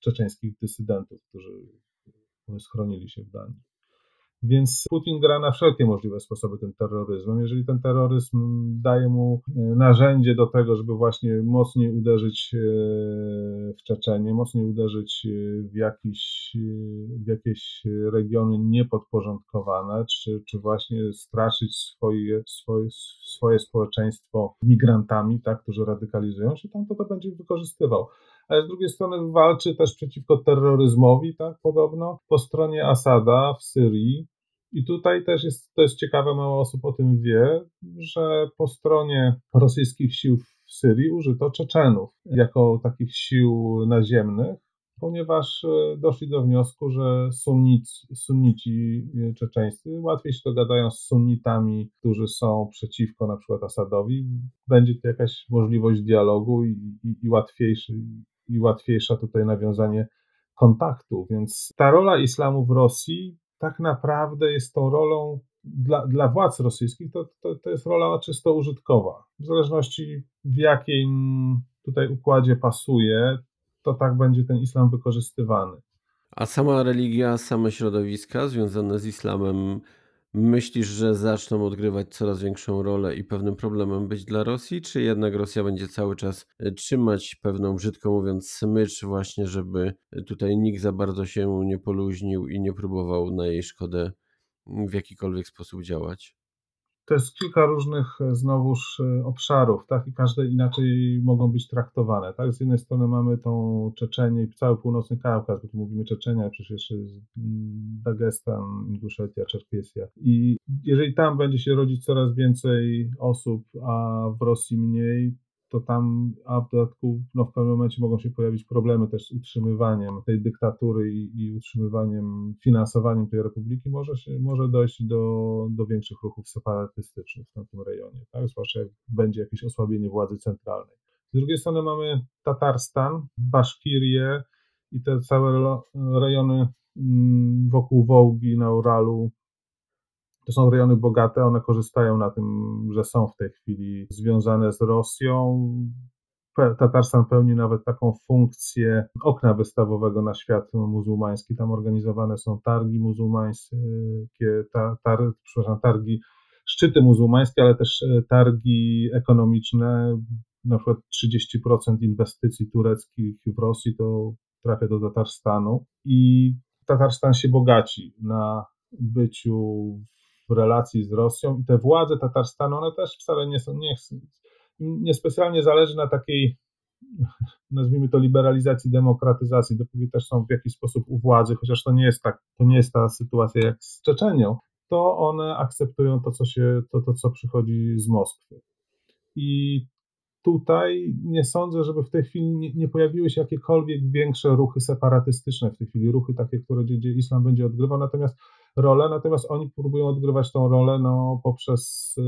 czeczeńskich dysydentów, którzy schronili się w Danii. Więc Putin gra na wszelkie możliwe sposoby tym terroryzmem. Jeżeli ten terroryzm daje mu e, narzędzie do tego, żeby właśnie mocniej uderzyć e, w Czeczenie, mocniej uderzyć e, w, jakiś, w jakieś regiony niepodporządkowane, czy, czy właśnie straszyć swoje, swoje, swoje społeczeństwo migrantami, tak, którzy radykalizują się, tam to, to będzie wykorzystywał ale z drugiej strony walczy też przeciwko terroryzmowi, tak, podobno, po stronie Asada w Syrii, i tutaj też jest, to jest ciekawe, mało osób o tym wie, że po stronie rosyjskich sił w Syrii użyto Czeczenów jako takich sił naziemnych, ponieważ e, doszli do wniosku, że sunnici, sunnici czeczeńscy łatwiej się dogadają z sunnitami, którzy są przeciwko na przykład Asadowi. Będzie to jakaś możliwość dialogu i, i, i, łatwiejszy, i łatwiejsza tutaj nawiązanie kontaktu. Więc ta rola islamu w Rosji tak naprawdę jest tą rolą dla, dla władz rosyjskich, to, to, to jest rola czysto użytkowa. W zależności w jakim tutaj układzie pasuje, to tak będzie ten islam wykorzystywany. A sama religia, same środowiska związane z islamem Myślisz, że zaczną odgrywać coraz większą rolę i pewnym problemem być dla Rosji, czy jednak Rosja będzie cały czas e, trzymać pewną, brzydko mówiąc, smycz właśnie, żeby tutaj nikt za bardzo się nie poluźnił i nie próbował na jej szkodę w jakikolwiek sposób działać? To jest kilka różnych e, znowuż e, obszarów, tak, i każde inaczej mogą być traktowane, tak. Z jednej strony mamy tą Czeczenię i cały północny Kaukaz, bo tu mówimy Czeczenia, przecież jeszcze jest Dagestan, Inguszetia, Czerkiesja. I jeżeli tam będzie się rodzić coraz więcej osób, a w Rosji mniej, to tam, a w dodatku no, w pewnym momencie mogą się pojawić problemy też z utrzymywaniem tej dyktatury i, i utrzymywaniem, finansowaniem tej republiki, może, się, może dojść do, do większych ruchów separatystycznych w tym rejonie, tak? zwłaszcza jak będzie jakieś osłabienie władzy centralnej. Z drugiej strony mamy Tatarstan, Baszkirię i te całe rejony mm, wokół Wołgi na Uralu. To są rejony bogate, one korzystają na tym, że są w tej chwili związane z Rosją. Tatarstan pełni nawet taką funkcję okna wystawowego na świat muzułmański. Tam organizowane są targi muzułmańskie, tar, przepraszam, targi, szczyty muzułmańskie, ale też e, targi ekonomiczne. Na przykład 30% inwestycji tureckich w Rosji to trafia do Tatarstanu i Tatarstan się bogaci na byciu relacji z Rosją i te władze Tatarstanu, one też wcale nie są, nie, niespecjalnie zależy na takiej, nazwijmy to, liberalizacji, demokratyzacji, dopóki też są w jakiś sposób u władzy, chociaż to nie jest tak, to nie jest ta sytuacja jak z Czeczenią, to one akceptują to, co się, to, to co przychodzi z Moskwy. I tutaj nie sądzę, żeby w tej chwili nie, nie, pojawiły się jakiekolwiek większe ruchy separatystyczne w tej chwili, ruchy takie, które gdzie, gdzie islam będzie odgrywał, natomiast rolę, natomiast oni próbują odgrywać tą rolę no, poprzez y,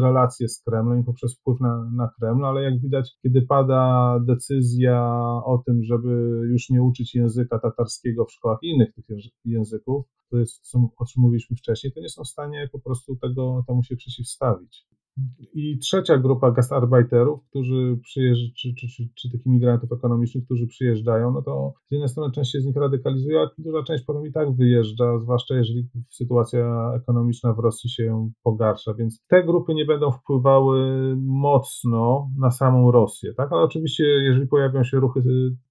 relacje z Kremlem poprzez wpływ na, na Kreml, ale jak widać, kiedy pada decyzja o tym, żeby już nie uczyć języka tatarskiego w szkołach innych tych języków, to jest, o czym mówiliśmy wcześniej, to nie są w stanie po prostu tego, temu się przeciwstawić. I trzecia grupa gastarbeiterów, którzy przyjeżdżają, czy, czy, czy, czy tych imigrantów ekonomicznych, którzy przyjeżdżają, no to z jednej strony część się z nich radykalizuje, a duża część potem i tak wyjeżdża, zwłaszcza jeżeli sytuacja ekonomiczna w Rosji się pogarsza, więc te grupy nie będą wpływały mocno na samą Rosję, tak? Ale oczywiście, jeżeli pojawią się ruchy,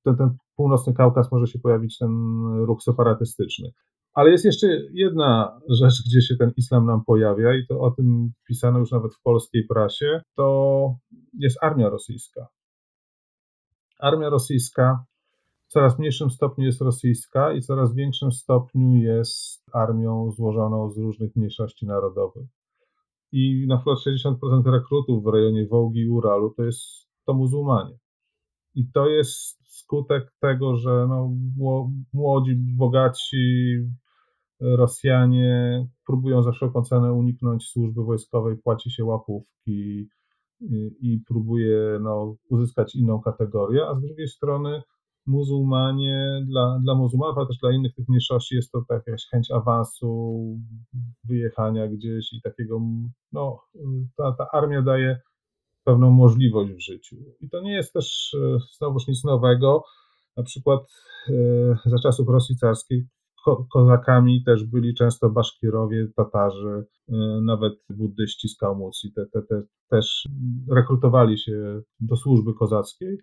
ten, ten północny Kaukaz może się pojawić ten ruch separatystyczny. Ale jest jeszcze jedna rzecz, gdzie się ten islam nam pojawia, i to o tym pisano już nawet w polskiej prasie, to jest armia rosyjska. Armia rosyjska w coraz mniejszym stopniu jest rosyjska i coraz większym stopniu jest armią złożoną z różnych mniejszości narodowych. I na przykład 60% rekrutów w rejonie Wołgi i Uralu to jest to muzułmanie. I to jest skutek tego, że no, młodzi, bogaci, Rosjanie próbują za wszelką cenę uniknąć służby wojskowej, płaci się łapówki i, próbuje no, uzyskać inną kategorię, a z drugiej strony muzułmanie, dla, dla muzułmanów, ale też dla innych tych mniejszości jest to jakaś chęć awansu, wyjechania gdzieś i takiego, no, ta, ta armia daje pewną możliwość w życiu. I to nie jest też e, znowuż nic nowego. Na przykład e, za czasów Rosji carskiej ko kozakami też byli często Baszkirowie, Tatarzy, y, nawet buddyści z Kałmucji, te, te, te, też rekrutowali się do służby kozackiej.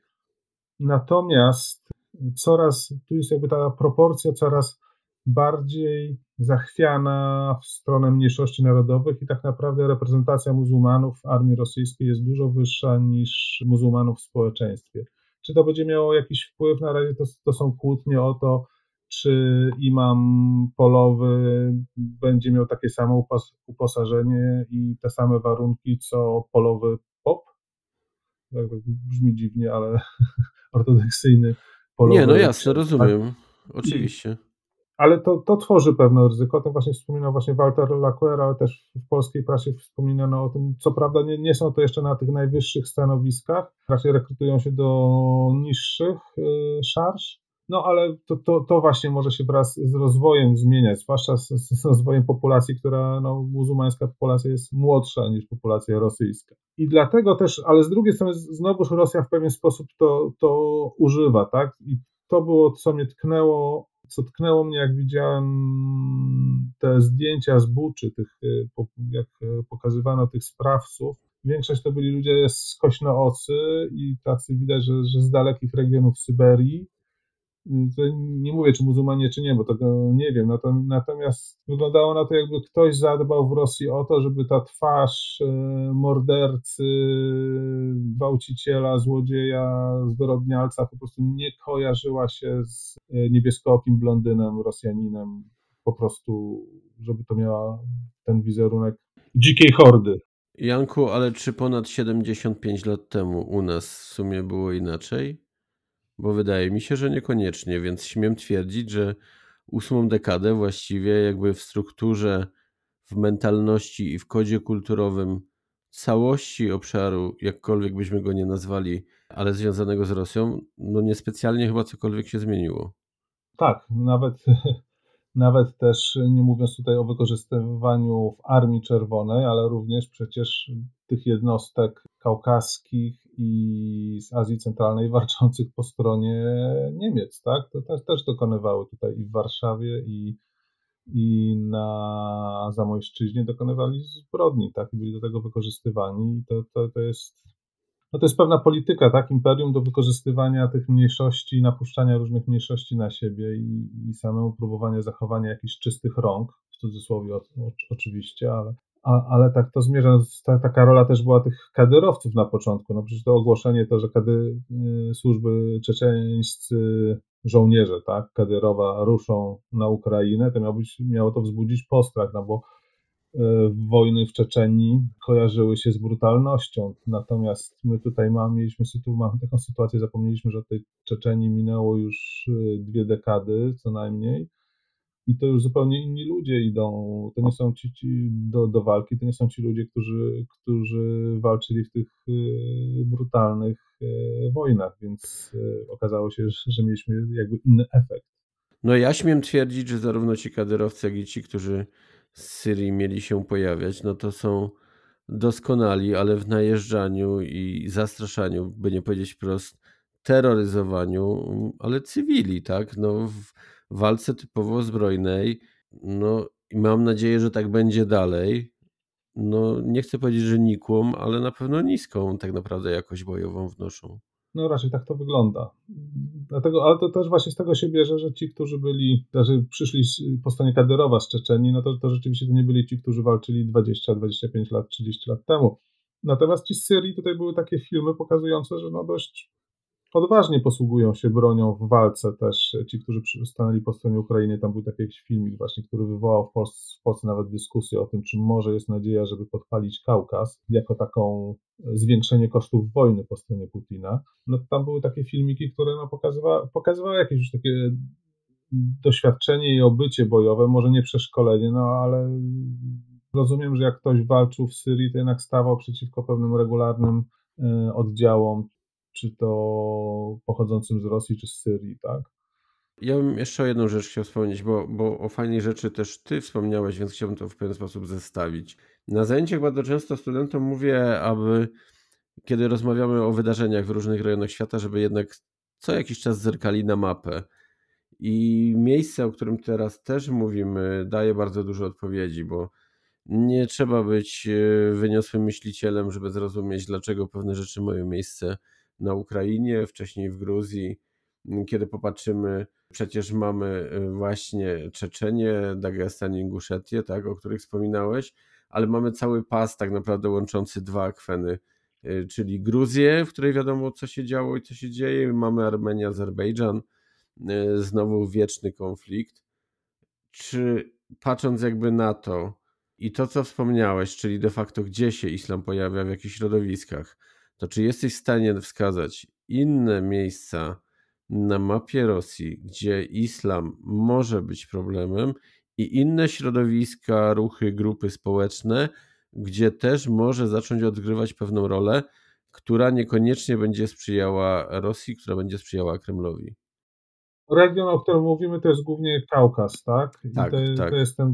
Natomiast coraz, tu jest jakby ta proporcja coraz bardziej zachwiana w stronę mniejszości narodowych i tak naprawdę reprezentacja muzułmanów w armii rosyjskiej jest dużo wyższa niż muzułmanów w społeczeństwie. Czy to będzie miało jakiś wpływ? Na razie to, to są kłótnie o to, czy imam polowy będzie miał takie samo uposażenie i te same warunki, co polowy pop? Tak, brzmi dziwnie, ale ortodoksyjny polowy. Nie, no jasne, rozumiem. Tak. Oczywiście. Ale to, to tworzy pewne ryzyko. O tym właśnie wspominał właśnie Walter Laquer, ale też w polskiej prasie wspominano o tym. Co prawda nie, nie są to jeszcze na tych najwyższych stanowiskach, raczej rekrutują się do niższych y, szarż, no ale to, to, to właśnie może się wraz z rozwojem zmieniać, zwłaszcza z, z rozwojem populacji, która, no, muzułmańska populacja jest młodsza niż populacja rosyjska. I dlatego też, ale z drugiej strony znowuż Rosja w pewien sposób to, to używa, tak? I to było, co mnie tknęło, co tknęło mnie, jak widziałem te zdjęcia z Buczy, tych, y, jak y, pokazywano tych sprawców, Większość to byli ludzie skośnoocy i tacy widać, że, że z dalekich regionów Syberii, nie mówię, czy muzułmanie, czy nie, bo tego nie wiem. Natomiast wyglądało na to, jakby ktoś zadbał w Rosji o to, żeby ta twarz e, mordercy, gwałciciela, złodzieja, zwyrodnialca po prostu nie kojarzyła się z e, niebieskookim blondynem, Rosjaninem. Po prostu, żeby to miała ten wizerunek dzikiej hordy. Janku, ale czy ponad 75 lat temu u nas w sumie było inaczej? Bo wydaje mi się, że niekoniecznie, więc śmiem twierdzić, że ósmą dekadę właściwie jakby w strukturze, w mentalności i w kodzie kulturowym całości obszaru, jakkolwiek byśmy go nie nazwali, ale związanego z Rosją, no niespecjalnie chyba cokolwiek się zmieniło. Tak, nawet, nawet też nie mówiąc tutaj o wykorzystywaniu w Armii Czerwonej, ale również przecież tych jednostek kaukaskich i z Azji Centralnej walczących po stronie Niemiec, tak? To też, też dokonywały tutaj i w Warszawie, i, i na Zamojszczyźnie dokonywali zbrodni, tak? I byli do tego wykorzystywani. I to, to, to jest no to jest pewna polityka, tak, imperium do wykorzystywania tych mniejszości, napuszczania różnych mniejszości na siebie i, i samemu próbowania zachowania jakichś czystych rąk, w cudzysłowie o, o, oczywiście, ale, a, ale tak to zmierza. Ta, taka rola też była tych kadyrowców na początku. No przecież to ogłoszenie to, że kady, y, służby czeczeńscy żołnierze, tak, kadyrowa ruszą na Ukrainę, to miało, być, miało to wzbudzić postrach, no bo wojny w Czeczenii kojarzyły się z brutalnością. Natomiast my tutaj mamy, mieliśmy taką sytuację, zapomnieliśmy, że tej Czeczenii minęło już y, dwie dekady co najmniej i to już zupełnie inni ludzie idą. To nie są ci, ci do, do walki, to nie są ci ludzie, którzy, którzy walczyli w tych y, brutalnych wojnach, więc okazało się, że mieliśmy jakby inny efekt. No ja śmiem twierdzić, że zarówno ci kadyrowcy, jak i ci, którzy z Syrii mieli się pojawiać, no to są doskonali, ale w najeżdżaniu i zastraszaniu, by nie powiedzieć wprost, terroryzowaniu, ale cywili, tak? No, w, walce typowo zbrojnej. No i mam nadzieję, że tak będzie dalej. No nie chcę powiedzieć, że nikłą, ale na pewno niską tak naprawdę jakość bojową wnoszą. No raczej tak to wygląda. Dlatego, ale to też właśnie z tego się bierze, że ci, którzy byli, znaczy przyszli po stronie Kadyrowa z Czeczeni, no to, to rzeczywiście to nie byli ci, którzy walczyli 20, 25 lat, 30 lat temu. Natomiast ci z Syrii tutaj były takie filmy pokazujące, że no dość odważnie posługują się bronią w walce też ci, którzy stanęli po stronie Ukrainy. Tam był taki jakiś filmik właśnie, który wywołał w Polsce, w Polsce nawet dyskusję o tym, czy może jest nadzieja, żeby podpalić Kaukaz jako taką zwiększenie kosztów wojny po stronie Putina. No tam były takie filmiki, które no pokazywa, pokazywały jakieś już takie doświadczenie i obycie bojowe, może nie przeszkolenie, no ale rozumiem, że jak ktoś walczył w Syrii, to jednak stawał przeciwko pewnym regularnym e, oddziałom czy to pochodzącym z Rosji, czy z Syrii, tak? Ja bym jeszcze o jedną rzecz chciał wspomnieć, bo, bo o fajnej rzeczy też ty wspomniałeś, więc chciałbym to w pewien sposób zestawić. Na zajęciach bardzo często studentom mówię, aby kiedy rozmawiamy o wydarzeniach w różnych rejonach świata, żeby jednak co jakiś czas zerkali na mapę. I miejsce, o którym teraz też mówimy, daje bardzo dużo odpowiedzi, bo nie trzeba być e, wyniosłym myślicielem, żeby zrozumieć, dlaczego pewne rzeczy mają miejsce na Ukrainie, wcześniej w Gruzji. Kiedy popatrzymy, przecież mamy y, właśnie Czeczenię, Dagestan Inguszetię, tak, o których wspominałeś, ale mamy cały pas tak naprawdę łączący dwa akweny, y, czyli Gruzję, w której wiadomo co się działo i co się dzieje, mamy Armenię, Azerbejdżan, y, znowu wieczny konflikt. Czy patrząc jakby na to i to, co wspomniałeś, czyli de facto gdzie się islam pojawia, w jakich środowiskach, to czy jesteś w stanie wskazać inne miejsca na mapie Rosji, gdzie islam może być problemem i inne środowiska, ruchy, grupy społeczne, gdzie też może zacząć odgrywać pewną rolę, która niekoniecznie będzie sprzyjała Rosji, która będzie sprzyjała Kremlowi? Region, o którym mówimy, to jest głównie Kaukaz, tak? I tak, to, tak. to jest ten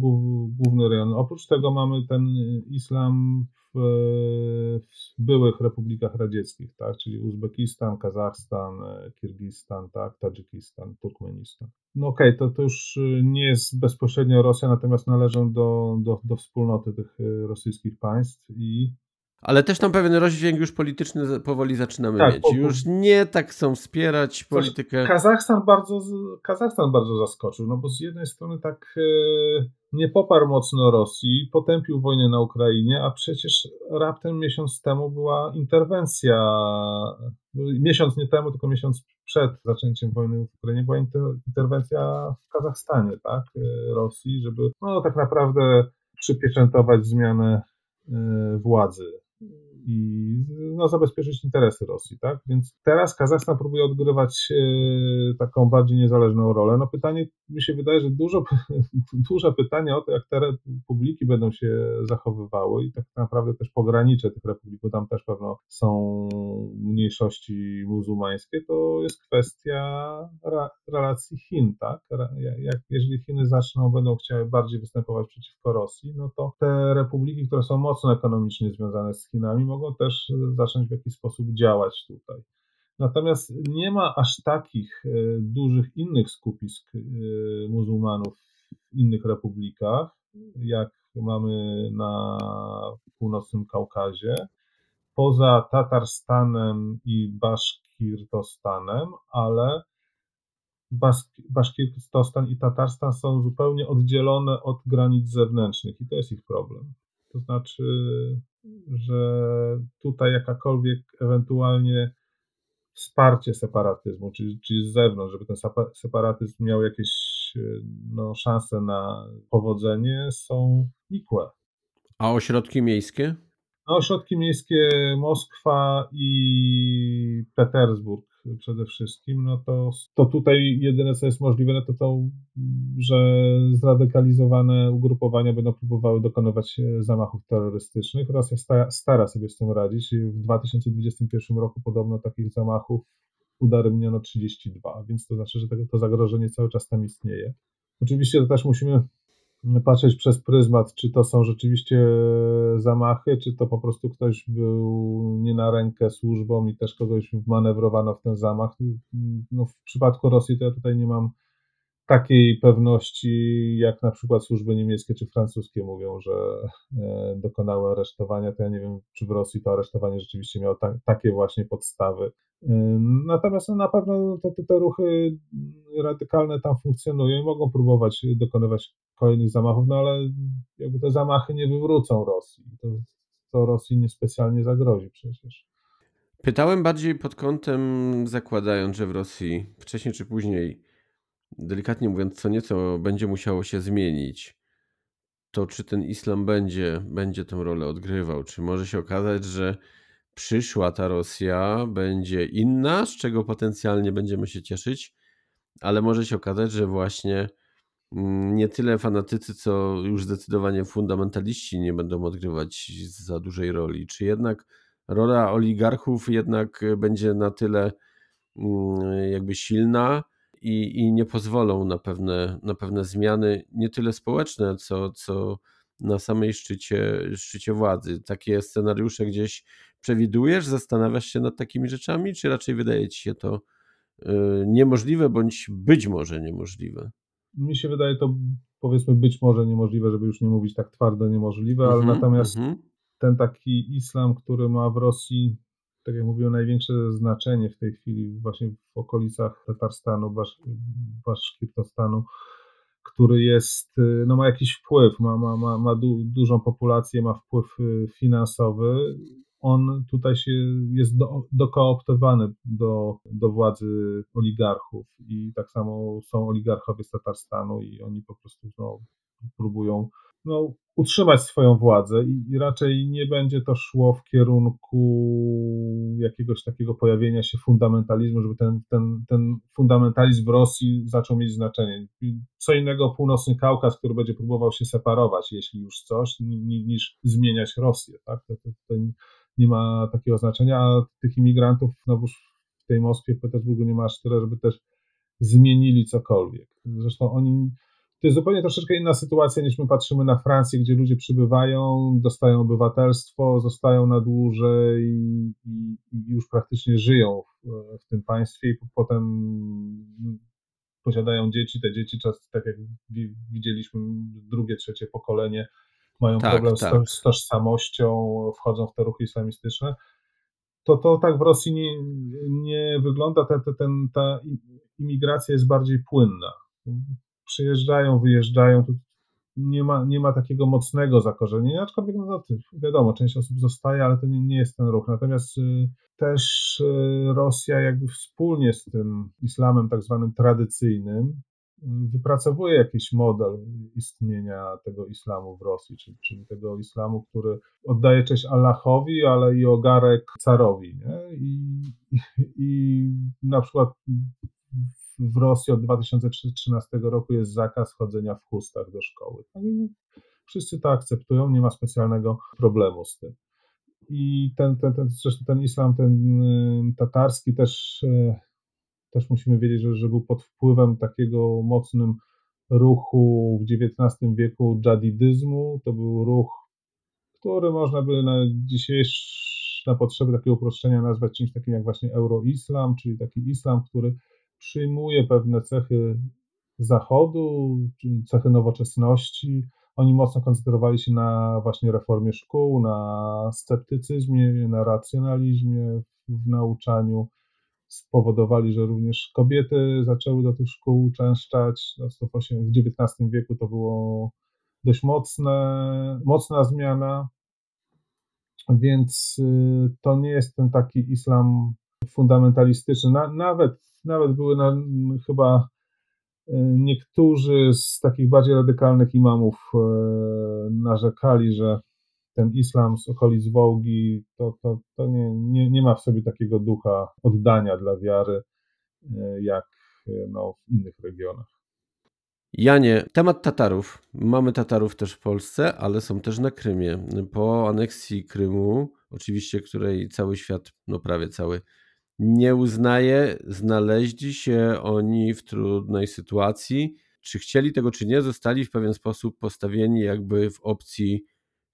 główny rejon. Oprócz tego mamy ten islam w, byłych republikach radzieckich, tak? czyli Uzbekistan, Kazachstan, Kirgistan, tak? Tadżykistan, Turkmenistan. No okej, okay, to, to już nie jest bezpośrednio Rosja, natomiast należą do, do, do wspólnoty tych rosyjskich państw i ale też tam pewien rozdźwięk już polityczny powoli zaczynamy tak, mieć. Już nie tak chcą wspierać politykę. Kazachstan bardzo, Kazachstan bardzo zaskoczył, no bo z jednej strony tak e, nie poparł mocno Rosji, potępił wojnę na Ukrainie, a przecież raptem miesiąc temu była interwencja, miesiąc nie temu, tylko miesiąc przed zaczęciem wojny w Ukrainie była interwencja w Kazachstanie, tak, e, Rosji, żeby no tak naprawdę przypieczętować zmianę e, władzy Hmm. I no, zabezpieczyć interesy Rosji, tak? Więc teraz Kazachstan próbuje odgrywać e, taką bardziej niezależną rolę. No pytanie, mi się wydaje, że dużo, duże pytanie o to, jak te republiki będą się zachowywały i tak naprawdę też pogranicze tych republik, bo tam też pewno są mniejszości muzułmańskie, to jest kwestia relacji Chin, tak? Jak, jeżeli Chiny zaczną, będą chciały bardziej występować przeciwko Rosji, no to te republiki, które są mocno ekonomicznie związane z Chinami, mogą też zacząć w jakiś sposób działać tutaj. Natomiast nie ma aż takich e, dużych innych skupisk e, muzułmanów w innych republikach, jak mamy na północnym Kaukazie. Poza Tatarstanem i Baszkirtostanem, ale Baszkirtostan i Tatarstan są zupełnie oddzielone od granic zewnętrznych i to jest ich problem. To znaczy, że tutaj jakakolwiek ewentualnie wsparcie separatyzmu, czyli, czyli z zewnątrz, żeby ten separatyzm miał jakieś no, szanse na powodzenie, są nikłe. A ośrodki miejskie? No, ośrodki miejskie Moskwa i Petersburg przede wszystkim, no to, to tutaj jedyne co jest możliwe, no to to, że zradykalizowane ugrupowania będą próbowały dokonywać e, zamachów terrorystycznych. Rosja stara, stara sobie z tym radzić. W 2021 roku podobno takich zamachów udaremniono 32, więc to znaczy, że to zagrożenie cały czas tam istnieje. Oczywiście to też musimy patrzeć przez pryzmat, czy to są rzeczywiście zamachy, czy to po prostu ktoś był nie na rękę służbom i też kogoś manewrowano w ten zamach. No, w przypadku Rosji to ja tutaj nie mam takiej pewności, jak na przykład służby niemieckie czy francuskie mówią, że e, dokonały aresztowania, to ja nie wiem, czy w Rosji to aresztowanie rzeczywiście miało ta, takie właśnie podstawy. E, natomiast no, na pewno te, te, ruchy radykalne tam funkcjonują i mogą próbować dokonywać kolejnych zamachów, no ale jakby te zamachy nie wywrócą Rosji. To, to Rosji niespecjalnie zagrozi przecież. Pytałem bardziej pod kątem, zakładając, że w Rosji wcześniej czy później delikatnie mówiąc, co nieco będzie musiało się zmienić, to czy ten islam będzie, będzie tę rolę odgrywał? Czy może się okazać, że przyszła ta Rosja będzie inna, z czego potencjalnie będziemy się cieszyć, ale może się okazać, że właśnie nie tyle fanatycy, co już zdecydowanie fundamentaliści nie będą odgrywać za dużej roli. Czy jednak rola oligarchów jednak będzie na tyle mm, jakby silna, i, i nie pozwolą na pewne, na pewne zmiany, nie tyle społeczne, co, co na samej szczycie, szczycie władzy. Takie scenariusze gdzieś przewidujesz, zastanawiasz się nad takimi rzeczami, czy raczej wydaje ci się to y, niemożliwe, bądź być może niemożliwe? Mi się wydaje to powiedzmy być może niemożliwe, żeby już nie mówić tak twardo niemożliwe, ale mm -hmm, natomiast mm -hmm. ten taki islam, który ma w Rosji tak jak mówiłem, największe znaczenie w tej chwili właśnie w okolicach Tatarstanu, Basz, Baszkirtostanu, który jest, no ma jakiś wpływ, ma, ma, ma, ma du, dużą populację, ma wpływ y, finansowy. On tutaj się jest do, dokooptowany do, do władzy oligarchów i tak samo są oligarchowie z Tatarstanu i oni po prostu no, próbują no, utrzymać swoją władzę i, i, raczej nie będzie to szło w kierunku jakiegoś takiego pojawienia się fundamentalizmu, żeby ten, ten, ten fundamentalizm w Rosji zaczął mieć znaczenie. Co innego północny Kaukaz, który będzie próbował się separować, jeśli już coś, niż zmieniać Rosję. Tak? To, to, to nie ma takiego znaczenia, a tych imigrantów znowuż w tej Moskwie, w Petersburgu nie ma aż tyle, żeby też zmienili cokolwiek. Zresztą oni to jest zupełnie troszeczkę inna sytuacja niż my patrzymy na Francję, gdzie ludzie przybywają, dostają obywatelstwo, zostają na dłużej i, i, już praktycznie żyją w, w, tym państwie i potem posiadają dzieci. Te dzieci, czas, tak jak widzieliśmy, drugie, trzecie pokolenie mają tak, problem tak. Z, tożsamością, wchodzą w te ruchy islamistyczne. To, to tak w Rosji nie, nie wygląda. Ten, ten, ta imigracja jest bardziej płynna przyjeżdżają, wyjeżdżają, nie ma, nie ma takiego mocnego zakorzenienia, aczkolwiek no, wiadomo, część osób zostaje, ale to nie, nie jest ten ruch. Natomiast y, też y, Rosja jakby wspólnie z tym islamem tak zwanym tradycyjnym wypracowuje jakiś model istnienia tego islamu w Rosji, czyli, czyli tego islamu, który oddaje cześć Allahowi, ale i ogarek carowi. Nie? I, i, na przykład w Rosji od 2013 roku jest zakaz chodzenia w chustach do szkoły. Wszyscy to akceptują, nie ma specjalnego problemu z tym. I ten, ten, ten, zresztą ten islam, ten y, tatarski też y, też musimy wiedzieć, że, że był pod wpływem takiego mocnym ruchu w XIX wieku dżadidyzmu. To był ruch, który można by na dzisiejsze na potrzeby takiego uproszczenia nazwać czymś takim jak właśnie euroislam, czyli taki islam, który przyjmuje pewne cechy zachodu, cechy nowoczesności. Oni mocno koncentrowali się na właśnie reformie szkół, na sceptycyzmie, na racjonalizmie w nauczaniu spowodowali, że również kobiety zaczęły do tych szkół uczęszczać. No, w XIX wieku to było dość mocne, mocna zmiana, więc y, to nie jest ten taki islam fundamentalistyczny. Na, nawet, nawet były na, chyba y, niektórzy z takich bardziej radykalnych imamów y, narzekali, że ten islam z okolic Wołgi, to, to, to nie, nie, nie ma w sobie takiego ducha oddania dla wiary, e, jak e, no, w innych regionach. Janie, temat Tatarów. Mamy Tatarów też w Polsce, ale są też na Krymie. Po aneksji Krymu, oczywiście, której cały świat, no prawie cały, nie uznaje, znaleźli się oni w trudnej sytuacji. Czy chcieli tego, czy nie, zostali w pewien sposób postawieni jakby w opcji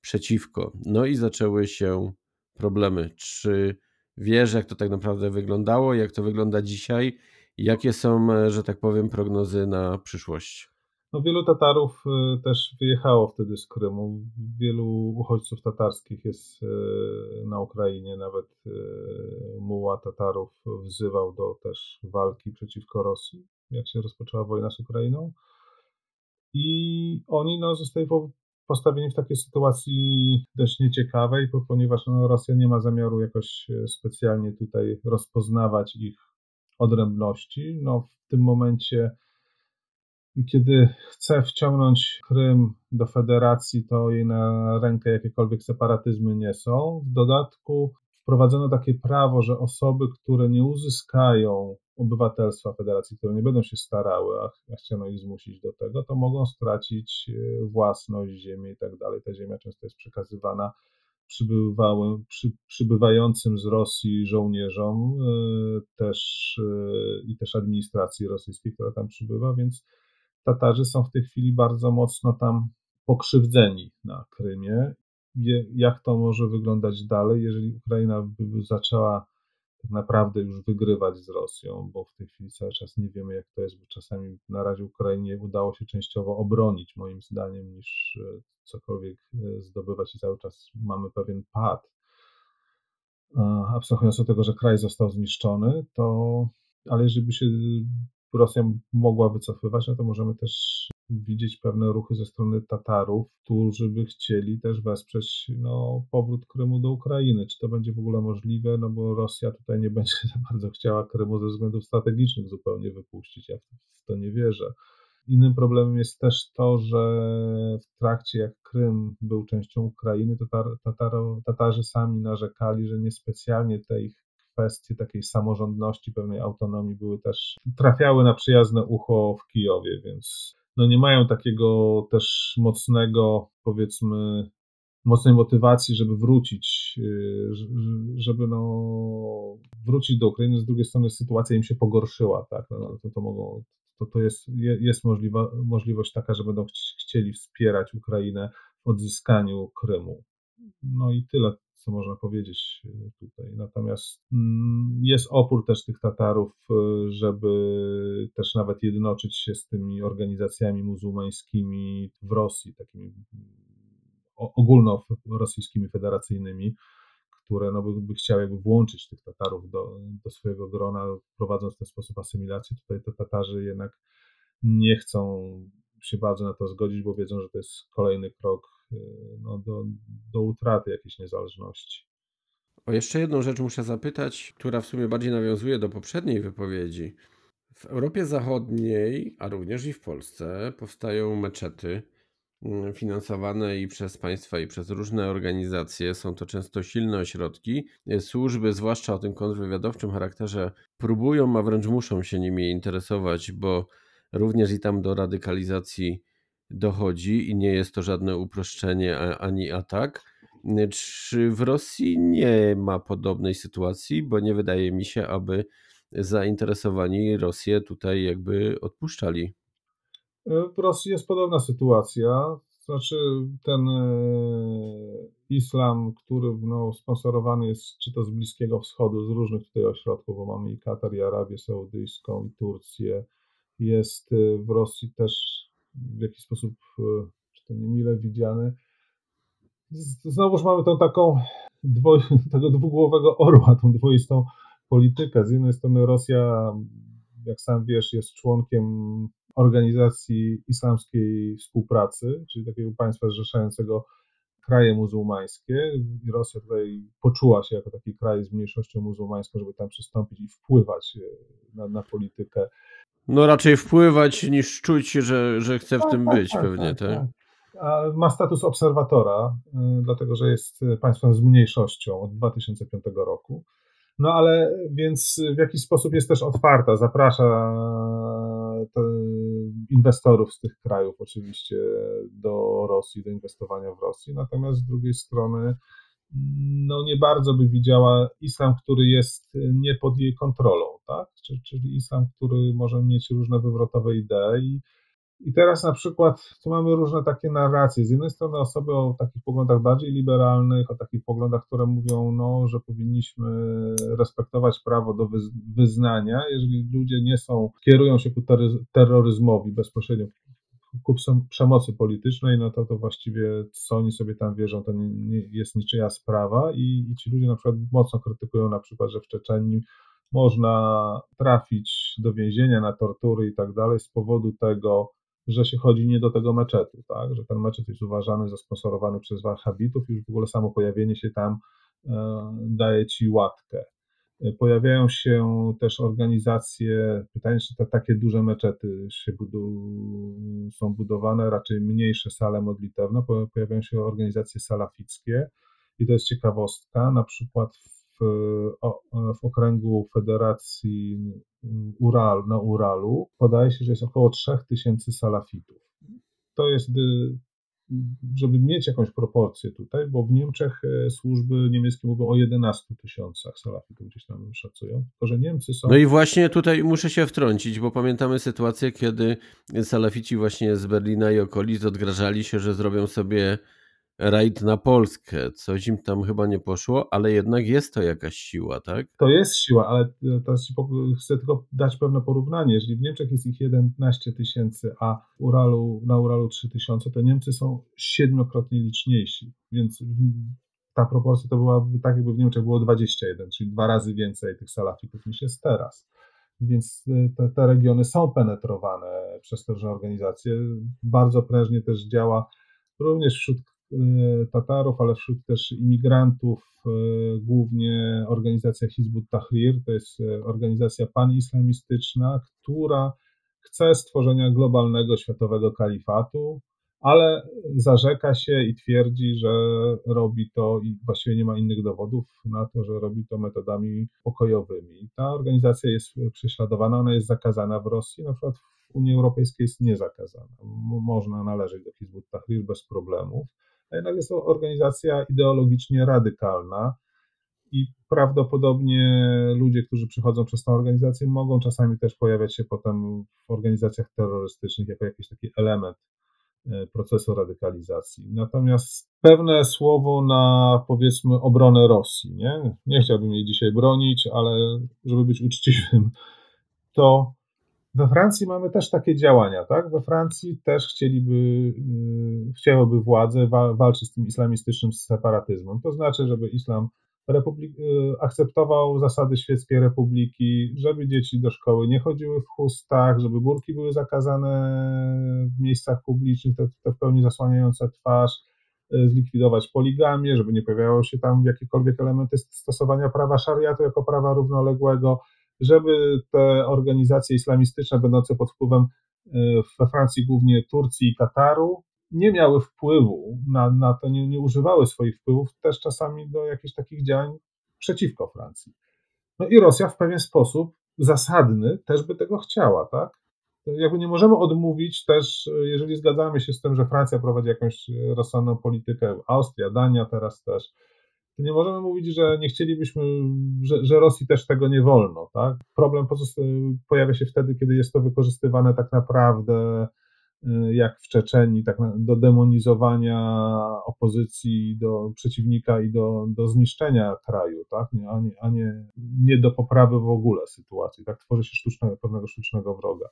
przeciwko. No i zaczęły się problemy. Czy wiesz, jak to tak naprawdę wyglądało, jak to wygląda dzisiaj? Jakie są, że tak powiem, prognozy na przyszłość? No, wielu Tatarów y, też wyjechało wtedy z Krymu. Wielu uchodźców tatarskich jest y, na Ukrainie. Nawet muła Tatarów wzywał do też walki przeciwko Rosji, jak się rozpoczęła wojna z Ukrainą. I oni no, zostali postawieni w takiej sytuacji dość nieciekawej, ponieważ no, Rosja nie ma zamiaru jakoś e, specjalnie tutaj rozpoznawać ich odrębności. No, w tym momencie, kiedy chce wciągnąć Krym do federacji, to jej na rękę jakiekolwiek separatyzmy nie są. W dodatku wprowadzono takie prawo, że osoby, które nie uzyskają obywatelstwa federacji, które nie będą się starały, a chciano ich zmusić do tego, to mogą stracić e, własność ziemi i tak dalej. Ta ziemia często jest przekazywana przybywałym, przy, przybywającym z Rosji żołnierzom e, też e, i też administracji rosyjskiej, która tam przybywa, więc Tatarzy są w tej chwili bardzo mocno tam pokrzywdzeni na Krymie. Jak to może wyglądać dalej, jeżeli Ukraina by zaczęła tak naprawdę już wygrywać z Rosją, bo w tej chwili cały czas nie wiemy, jak to jest, bo czasami na razie Ukrainie udało się częściowo obronić, moim zdaniem, niż e, cokolwiek e, zdobywać i cały czas mamy pewien pad. Abstrahując od tego, że kraj został zniszczony, to ale jeżeli by się Rosja mogła wycofywać, no to możemy też widzieć pewne ruchy ze strony Tatarów, którzy by chcieli też wesprzeć no, powrót Krymu do Ukrainy. Czy to będzie w ogóle możliwe? No bo Rosja tutaj nie będzie za bardzo chciała Krymu ze względów strategicznych zupełnie wypuścić. Ja w to nie wierzę. Innym problemem jest też to, że w trakcie jak Krym był częścią Ukrainy, to Tatarzy sami narzekali, że niespecjalnie te ich kwestie takiej samorządności, pewnej autonomii były też, trafiały na przyjazne ucho w Kijowie, więc no nie mają takiego też mocnego, powiedzmy, mocnej motywacji, żeby wrócić, y, żeby no, wrócić do Ukrainy. Z drugiej strony sytuacja im się pogorszyła, tak? No, to, to, mogą, to, to jest, jest możliwa, możliwość taka, że będą chcieli wspierać Ukrainę w odzyskaniu Krymu. No i tyle co można powiedzieć e, tutaj. Natomiast mm, jest opór też tych Tatarów, e, żeby też nawet jednoczyć się z tymi organizacjami muzułmańskimi w Rosji, takimi mm, ogólnorosyjskimi, federacyjnymi, które no, by, by chciały jakby włączyć tych Tatarów do, do swojego grona, prowadząc w ten sposób asymilację. Tutaj te Tatarzy jednak nie chcą się bardzo na to zgodzić, bo wiedzą, że to jest kolejny krok no, do, do utraty jakiejś niezależności. O jeszcze jedną rzecz muszę zapytać, która w sumie bardziej nawiązuje do poprzedniej wypowiedzi. W Europie Zachodniej, a również i w Polsce, powstają meczety mm, finansowane i przez państwa, i przez różne organizacje. Są to często silne ośrodki. Służby, zwłaszcza o tym kontrwywiadowczym charakterze, próbują, a wręcz muszą się nimi interesować, bo również i tam do radykalizacji dochodzi i nie jest to żadne uproszczenie ani atak. Czy w Rosji nie ma podobnej sytuacji, bo nie wydaje mi się, aby zainteresowani Rosję tutaj jakby odpuszczali. W Rosji jest podobna sytuacja. Znaczy, ten e, islam, który no, sponsorowany jest czy to z Bliskiego Wschodu, z różnych tutaj ośrodków, bo mamy i Katar, i Arabię Saudyjską, i Turcję, jest e, w Rosji też w jakiś sposób, e, czy to niemile widziany. Znowuż mamy tą taką dwo, tego dwugłowego orła, tą dwoistą politykę. Z jednej strony Rosja, jak sam wiesz, jest członkiem Organizacji Islamskiej Współpracy, czyli takiego państwa zrzeszającego kraje muzułmańskie i Rosja tutaj poczuła się jako taki kraj z mniejszością muzułmańską, żeby tam przystąpić i wpływać e, na, na politykę. No raczej wpływać niż czuć, że, że chce w tak, tym tak, być tak, pewnie, tak? tak? tak. Ma status obserwatora, e, dlatego że jest państwem z mniejszością od 2005 roku. No ale więc w jakiś sposób jest też otwarta, zaprasza inwestorów z tych krajów oczywiście do Rosji, do inwestowania w Rosji. Natomiast z drugiej strony no nie bardzo by widziała islam, który jest nie pod jej kontrolą, tak? Czyli islam, który może mieć różne wywrotowe idee i teraz na przykład tu mamy różne takie narracje. Z jednej strony osoby o takich poglądach bardziej liberalnych, o takich poglądach, które mówią, no, że powinniśmy respektować prawo do wyznania, jeżeli ludzie nie są, kierują się ku terroryzmowi bezpośrednio, ku przemocy politycznej, no to to właściwie co oni sobie tam wierzą, to nie jest niczyja sprawa i, i ci ludzie na przykład mocno krytykują na przykład, że w Czeczeniu można trafić do więzienia na tortury i tak dalej z powodu tego, że się chodzi nie do tego meczetu, tak? że ten meczet jest uważany za sponsorowany przez wahhabitów i już w ogóle samo pojawienie się tam e, daje ci łatkę. Pojawiają się też organizacje, pytanie, czy te takie duże meczety się budu, są budowane, raczej mniejsze sale modlitewne, pojawiają się organizacje salafickie i to jest ciekawostka, na przykład w, w okręgu Federacji Ural, na Uralu podaje się, że jest około 3000 salafitów. To jest, y, żeby mieć jakąś proporcję tutaj, bo w Niemczech e, służby niemieckie mówią o 11 tysiącach salafitów, gdzieś tam szacują, to że Niemcy są... No i właśnie tutaj muszę się wtrącić, bo pamiętamy sytuację, kiedy salafici właśnie z Berlina i okolic odgrażali się, że zrobią sobie rajd na Polskę. Coś im tam chyba nie poszło, ale jednak jest to jakaś siła, tak? To jest siła, ale teraz chcę tylko dać pewne porównanie. Jeżeli w Niemczech jest ich 11 tysięcy, a Uralu, na Uralu 3 tysiące, to Niemcy są siedmiokrotnie liczniejsi, więc ta proporcja to byłaby tak, jakby w Niemczech było 21, czyli dwa razy więcej tych salafitów niż jest teraz. Więc y, te, te regiony są penetrowane przez te organizacje. Bardzo prężnie też działa również wśród Tatarów, ale wśród też imigrantów, y, głównie organizacja Hizbut Tahrir, to jest y, organizacja panislamistyczna, która chce stworzenia globalnego światowego kalifatu, ale zarzeka się i twierdzi, że robi to i właściwie nie ma innych dowodów na to, że robi to metodami pokojowymi. Ta organizacja jest prześladowana, ona jest zakazana w Rosji, na przykład w Unii Europejskiej jest niezakazana. Można należeć do Hizbut Tahrir bez problemów a jednak jest to organizacja ideologicznie radykalna i prawdopodobnie ludzie, którzy przychodzą przez tę organizację, mogą czasami też pojawiać się potem w organizacjach terrorystycznych jako jakiś taki element e, procesu radykalizacji. Natomiast pewne słowo na powiedzmy obronę Rosji. Nie, nie chciałbym jej dzisiaj bronić, ale żeby być uczciwym, to we Francji mamy też takie działania, tak? We Francji też chcieliby, yy, chciałoby władze wa walczyć z tym islamistycznym separatyzmem. To znaczy, żeby islam republik, yy, akceptował zasady świeckiej republiki, żeby dzieci do szkoły nie chodziły w chustach, żeby burki były zakazane w miejscach publicznych, te, te w pełni zasłaniające twarz, yy, zlikwidować poligamię, żeby nie pojawiały się tam jakiekolwiek elementy stosowania prawa szariatu jako prawa równoległego, żeby te organizacje islamistyczne będące pod wpływem we Francji głównie Turcji i Kataru nie miały wpływu na, na to, nie, nie używały swoich wpływów też czasami do jakichś takich działań przeciwko Francji. No i Rosja w pewien sposób zasadny też by tego chciała, tak? Jakby nie możemy odmówić też, jeżeli zgadzamy się z tym, że Francja prowadzi jakąś rozsądną politykę, Austria, Dania teraz też, to nie możemy mówić, że nie chcielibyśmy, że, że Rosji też tego nie wolno, tak? Problem pojawia się wtedy, kiedy jest to wykorzystywane tak naprawdę Y, jak w Czeczeni, tak do demonizowania opozycji, do przeciwnika i do, do zniszczenia kraju, tak? a, nie, a nie, nie do poprawy w ogóle sytuacji. Tak tworzy się sztuczne, pewnego sztucznego wroga.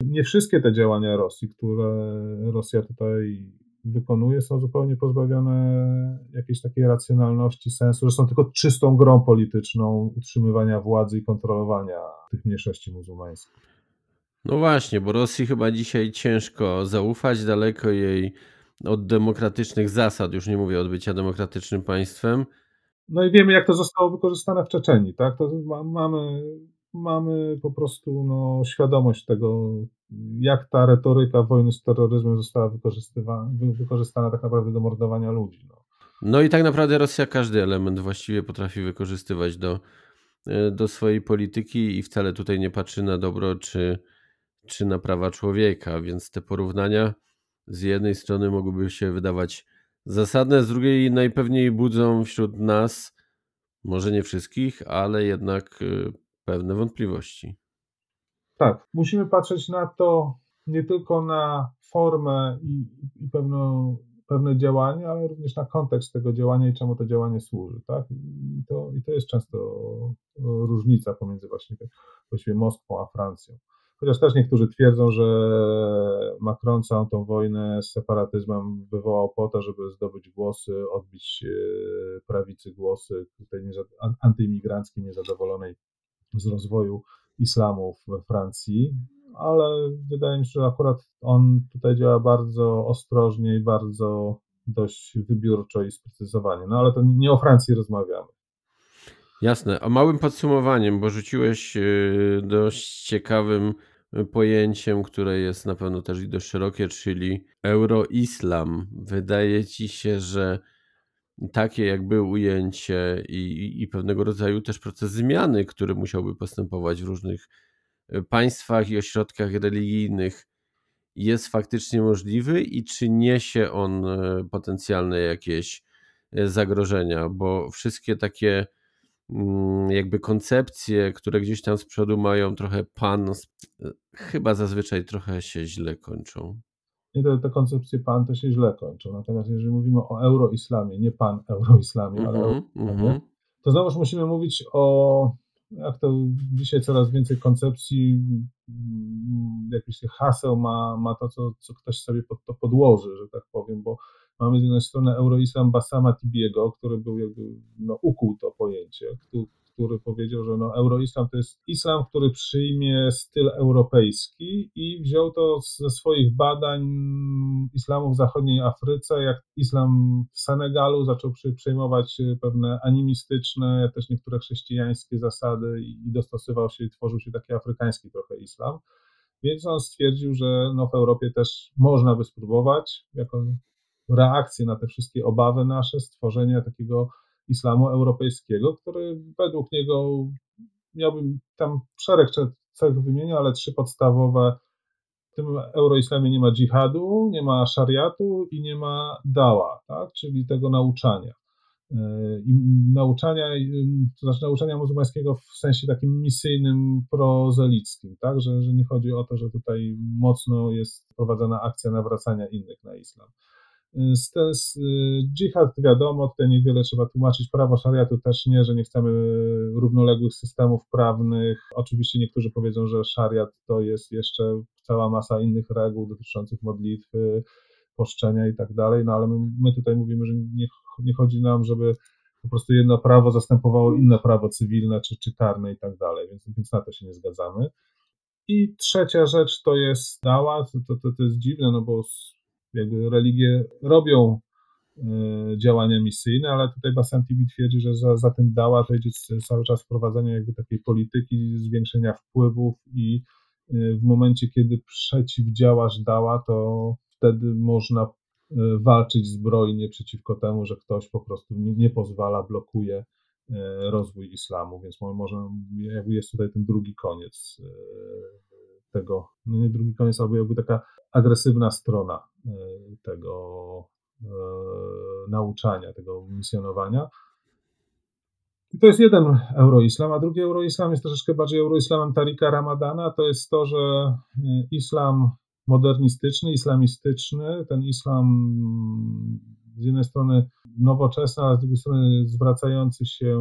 Nie wszystkie te działania Rosji, które Rosja tutaj wykonuje, są zupełnie pozbawione jakiejś takiej racjonalności, sensu, że są tylko czystą grą polityczną utrzymywania władzy i kontrolowania tych mniejszości muzułmańskich. No właśnie, bo Rosji chyba dzisiaj ciężko zaufać, daleko jej od demokratycznych zasad, już nie mówię od bycia demokratycznym państwem. No i wiemy, jak to zostało wykorzystane w Czeczeni, tak? To mamy, mamy po prostu no, świadomość tego, jak ta retoryka wojny z terroryzmem została wykorzystywana, wykorzystana tak naprawdę do mordowania ludzi. No. no i tak naprawdę Rosja każdy element właściwie potrafi wykorzystywać do, do swojej polityki i wcale tutaj nie patrzy na dobro czy czy na prawa człowieka, więc te porównania z jednej strony mogłyby się wydawać zasadne, z drugiej najpewniej budzą wśród nas, może nie wszystkich, ale jednak y, pewne wątpliwości. Tak, musimy patrzeć na to nie tylko na formę i, i pewną, pewne działanie, ale również na kontekst tego działania i czemu to działanie służy. Tak? I, to, I to jest często różnica pomiędzy właśnie właściwie Moskwą a Francją. Chociaż też niektórzy twierdzą, że Macron całą tą wojnę z separatyzmem wywołał po to, żeby zdobyć głosy, odbić e, prawicy głosy tej antyimigranckiej, niezadowolonej z rozwoju islamu we Francji, ale wydaje mi się, że akurat on tutaj działa bardzo ostrożnie i bardzo dość wybiórczo i sprecyzowanie. No ale to nie o Francji rozmawiamy. Jasne. A małym podsumowaniem, bo rzuciłeś e, dość ciekawym pojęciem, które jest na pewno też dość szerokie, czyli euroislam. Wydaje ci się, że takie jakby ujęcie i, i pewnego rodzaju też proces zmiany, który musiałby postępować w różnych e, państwach i ośrodkach religijnych, jest faktycznie możliwy i czy niesie on e, potencjalne jakieś e, zagrożenia, bo wszystkie takie Mm, jakby koncepcje, które gdzieś tam z przodu mają trochę pan, chyba zazwyczaj trochę się źle kończą. Nie, te, te koncepcje pan to się źle kończą. Natomiast jeżeli mówimy o euroislamie, nie pan euroislamie, mm -hmm, ale mm -hmm. to znowuż musimy mówić o, jak to dzisiaj coraz więcej koncepcji, mm, jakichś haseł ma, ma to, co, co ktoś sobie pod to podłoży, że tak powiem, bo Mamy z jednej strony Euroislam Basama Tibiego, który był jakby, no, ukuł to pojęcie, który, który powiedział, że no, Euroislam to jest islam, który przyjmie styl europejski i wziął to ze swoich badań islamu w zachodniej Afryce, jak islam w Senegalu zaczął przejmować pewne animistyczne, też niektóre chrześcijańskie zasady i dostosował się i tworzył się taki afrykański trochę islam. Więc on stwierdził, że no w Europie też można by spróbować, jako reakcję na te wszystkie obawy nasze, stworzenie takiego islamu europejskiego, który według niego miałbym tam szereg cech wymieniał, ale trzy podstawowe. W tym euroislamie nie ma dżihadu, nie ma szariatu i nie ma dała, tak? czyli tego nauczania. E, I nauczania, to znaczy nauczania muzułmańskiego w sensie takim misyjnym, prozelickim, tak? że, że nie chodzi o to, że tutaj mocno jest prowadzona akcja nawracania innych na islam. Z, z, dżihad wiadomo, tutaj niewiele trzeba tłumaczyć, prawo szariatu też nie, że nie chcemy równoległych systemów prawnych. Oczywiście niektórzy powiedzą, że szariat to jest jeszcze cała masa innych reguł dotyczących modlitwy, poszczenia i tak dalej, no ale my, my tutaj mówimy, że nie, nie chodzi nam, żeby po prostu jedno prawo zastępowało inne prawo cywilne czy, czy karne i tak dalej, więc, więc na to się nie zgadzamy. I trzecia rzecz to jest dała, to, to, to jest dziwne, no bo jakby religie robią działania misyjne, ale tutaj TV twierdzi, że za, za tym dała to idzie cały czas wprowadzenie jakby takiej polityki zwiększenia wpływów i w momencie, kiedy przeciwdziałasz dała, to wtedy można walczyć zbrojnie przeciwko temu, że ktoś po prostu nie pozwala, blokuje rozwój islamu, więc może jakby jest tutaj ten drugi koniec tego, no nie drugi koniec, albo jakby taka agresywna strona e, tego e, nauczania, tego misjonowania. I to jest jeden euroislam, a drugi euroislam jest troszeczkę bardziej euroislamem Tarika Ramadana. To jest to, że e, islam modernistyczny, islamistyczny, ten islam z jednej strony nowoczesny, a z drugiej strony zwracający się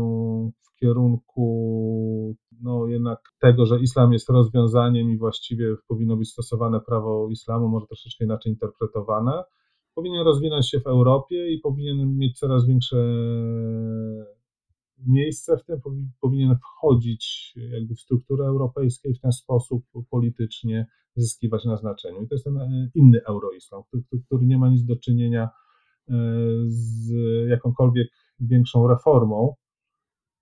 w kierunku no jednak tego, że islam jest rozwiązaniem i właściwie powinno być stosowane prawo islamu, może troszeczkę inaczej interpretowane, powinien rozwinąć się w Europie i powinien mieć coraz większe miejsce w tym, powinien wchodzić jakby w strukturę europejską i w ten sposób politycznie zyskiwać na znaczeniu. I to jest ten e, inny euroislam, który nie ma nic do czynienia z jakąkolwiek większą reformą,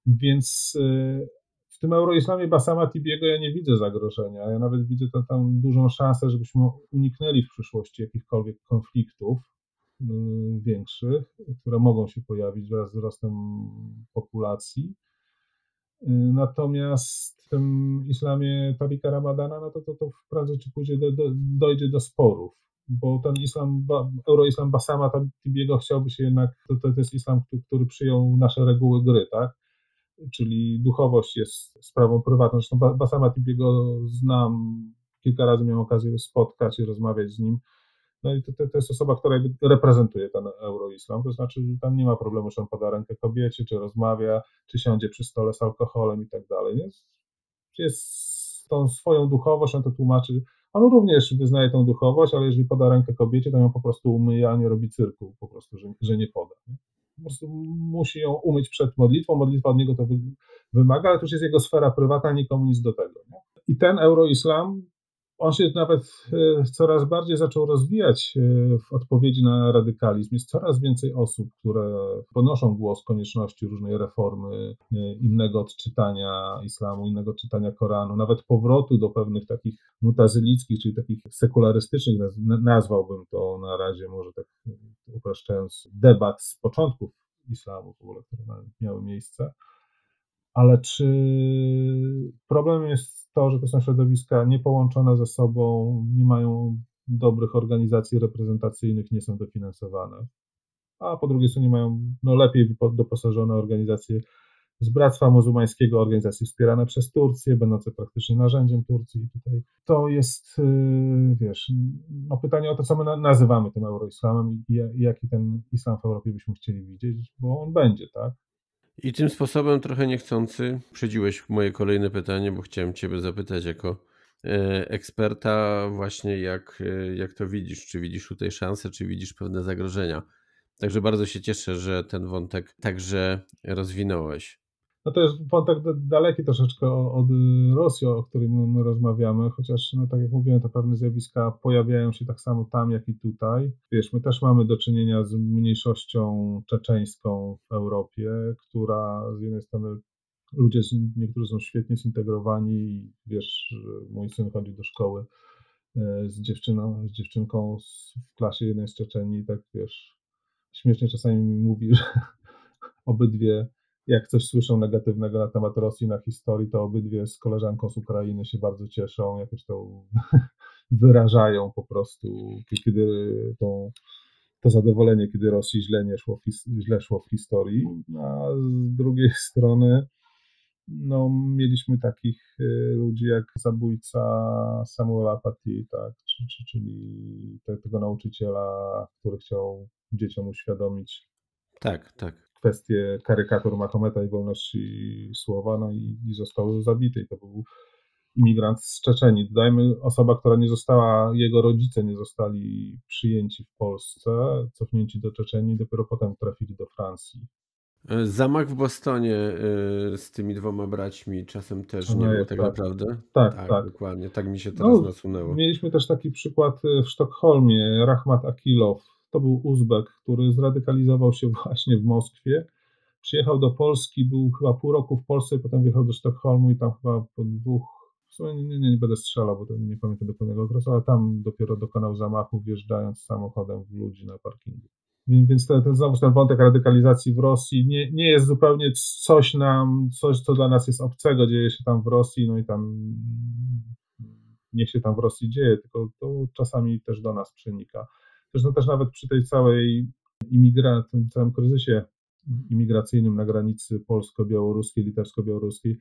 więc e, w tym euroislamie Basama Tibiego ja nie widzę zagrożenia. Ja nawet widzę tam, tam dużą szansę, żebyśmy uniknęli w przyszłości jakichkolwiek konfliktów y, większych, które mogą się pojawić wraz z wzrostem populacji. Natomiast w tym islamie Tarika Ramadana, no to, to, to prędzej czy później do, do, dojdzie do sporów, bo ten islam, euroislam Basama Tibiego chciałby się jednak, to, to jest islam, który przyjął nasze reguły gry, tak? czyli duchowość jest sprawą prywatną. Zresztą Basama Tibiego znam, kilka razy miałem okazję spotkać i rozmawiać z nim. No i to, to, to jest osoba, która reprezentuje ten euroislam, to znaczy, że tam nie ma problemu, czy on poda rękę kobiecie, czy rozmawia, czy siądzie przy stole z alkoholem i tak dalej. Jest, jest tą swoją duchowość, on to tłumaczy. On również wyznaje tą duchowość, ale jeżeli poda rękę kobiecie, to ją po prostu umyje, a nie robi cyrku, po prostu, że, że nie poda. Nie? po prostu musi ją umyć przed modlitwą, modlitwa od niego to wymaga, ale to już jest jego sfera prywatna, nikomu nic do tego. Nie? I ten euroislam, on się nawet e, coraz bardziej zaczął rozwijać e, w odpowiedzi na radykalizm. Jest coraz więcej osób, które ponoszą głos konieczności różnej reformy, e, innego odczytania islamu, innego odczytania Koranu, nawet powrotu do pewnych takich mutazylickich, czyli takich sekularystycznych, nazwałbym to na razie może tak upraszczając, debat z początków islamu w ogóle, które miały miejsce. Ale czy problem jest to, że to są środowiska niepołączone ze sobą, nie mają dobrych organizacji reprezentacyjnych, nie są dofinansowane, a po drugiej stronie mają no, lepiej doposażone organizacje z Bractwa Muzułmańskiego, organizacje wspierane przez Turcję, będące praktycznie narzędziem Turcji. Tutaj to jest, y, wiesz, no pytanie o to, co my nazywamy tym euroislamem i jaki ten islam w Europie byśmy chcieli widzieć, bo on będzie, tak? I tym sposobem trochę niechcący przedziłeś moje kolejne pytanie, bo chciałem Ciebie zapytać jako e, eksperta właśnie jak, e, jak to widzisz, czy widzisz tutaj szanse, czy widzisz pewne zagrożenia. Także bardzo się cieszę, że ten wątek także rozwinąłeś. No to jest wątek daleki troszeczkę od Rosji, o którym my rozmawiamy, chociaż, no tak jak mówiłem, te pewne zjawiska pojawiają się tak samo tam, jak i tutaj. Wiesz, my też mamy do czynienia z mniejszością czeczeńską w Europie, która z jednej strony ludzie, niektórzy są świetnie zintegrowani i wiesz, mój syn chodzi do szkoły e, z dziewczyną, z dziewczynką w klasie jednej z Czeczenii, tak wiesz, śmiesznie czasami mi mówi, że obydwie jak coś słyszą negatywnego na temat Rosji, na historii, to obydwie z koleżanką z Ukrainy się bardzo cieszą, jakoś to wyrażają po prostu, kiedy to, zadowolenie, kiedy Rosji źle, nie szło, źle szło w historii, a z drugiej strony no, mieliśmy takich y, ludzi jak zabójca Samuela Paty, tak, czyli tego nauczyciela, który chciał dzieciom uświadomić tak, tak kwestie karykatur Mahometa i wolności słowa, no i, i został zabity. I to był imigrant z Czeczeni. Dodajmy, osoba, która nie została, jego rodzice nie zostali przyjęci w Polsce, cofnięci do Czeczeni, dopiero potem trafili do Francji. Zamach w Bostonie e, z tymi dwoma braćmi czasem też nie no, był tak, tak naprawdę? Tak, tak, tak. Dokładnie, tak mi się teraz no, nasunęło. Mieliśmy też taki przykład e, w Sztokholmie, Rahmat Akilow, to był Uzbek, który zradykalizował się właśnie w Moskwie. Przyjechał do Polski, był chyba pół roku w Polsce, potem wjechał do Sztokholmu i tam chyba po dwóch, w sumie nie, nie, nie będę strzelał, bo nie pamiętam dokładnego okresu, ale tam dopiero dokonał zamachu, wjeżdżając samochodem w ludzi na parkingu. Więc ten, ten, znowu ten wątek radykalizacji w Rosji nie, nie jest zupełnie coś nam, coś, co dla nas jest obcego, dzieje się tam w Rosji, no i tam niech się tam w Rosji dzieje, tylko to czasami też do nas przenika. Zresztą też nawet przy tej całej imigra, tym całym kryzysie imigracyjnym na granicy polsko-białoruskiej, litewsko-białoruskiej,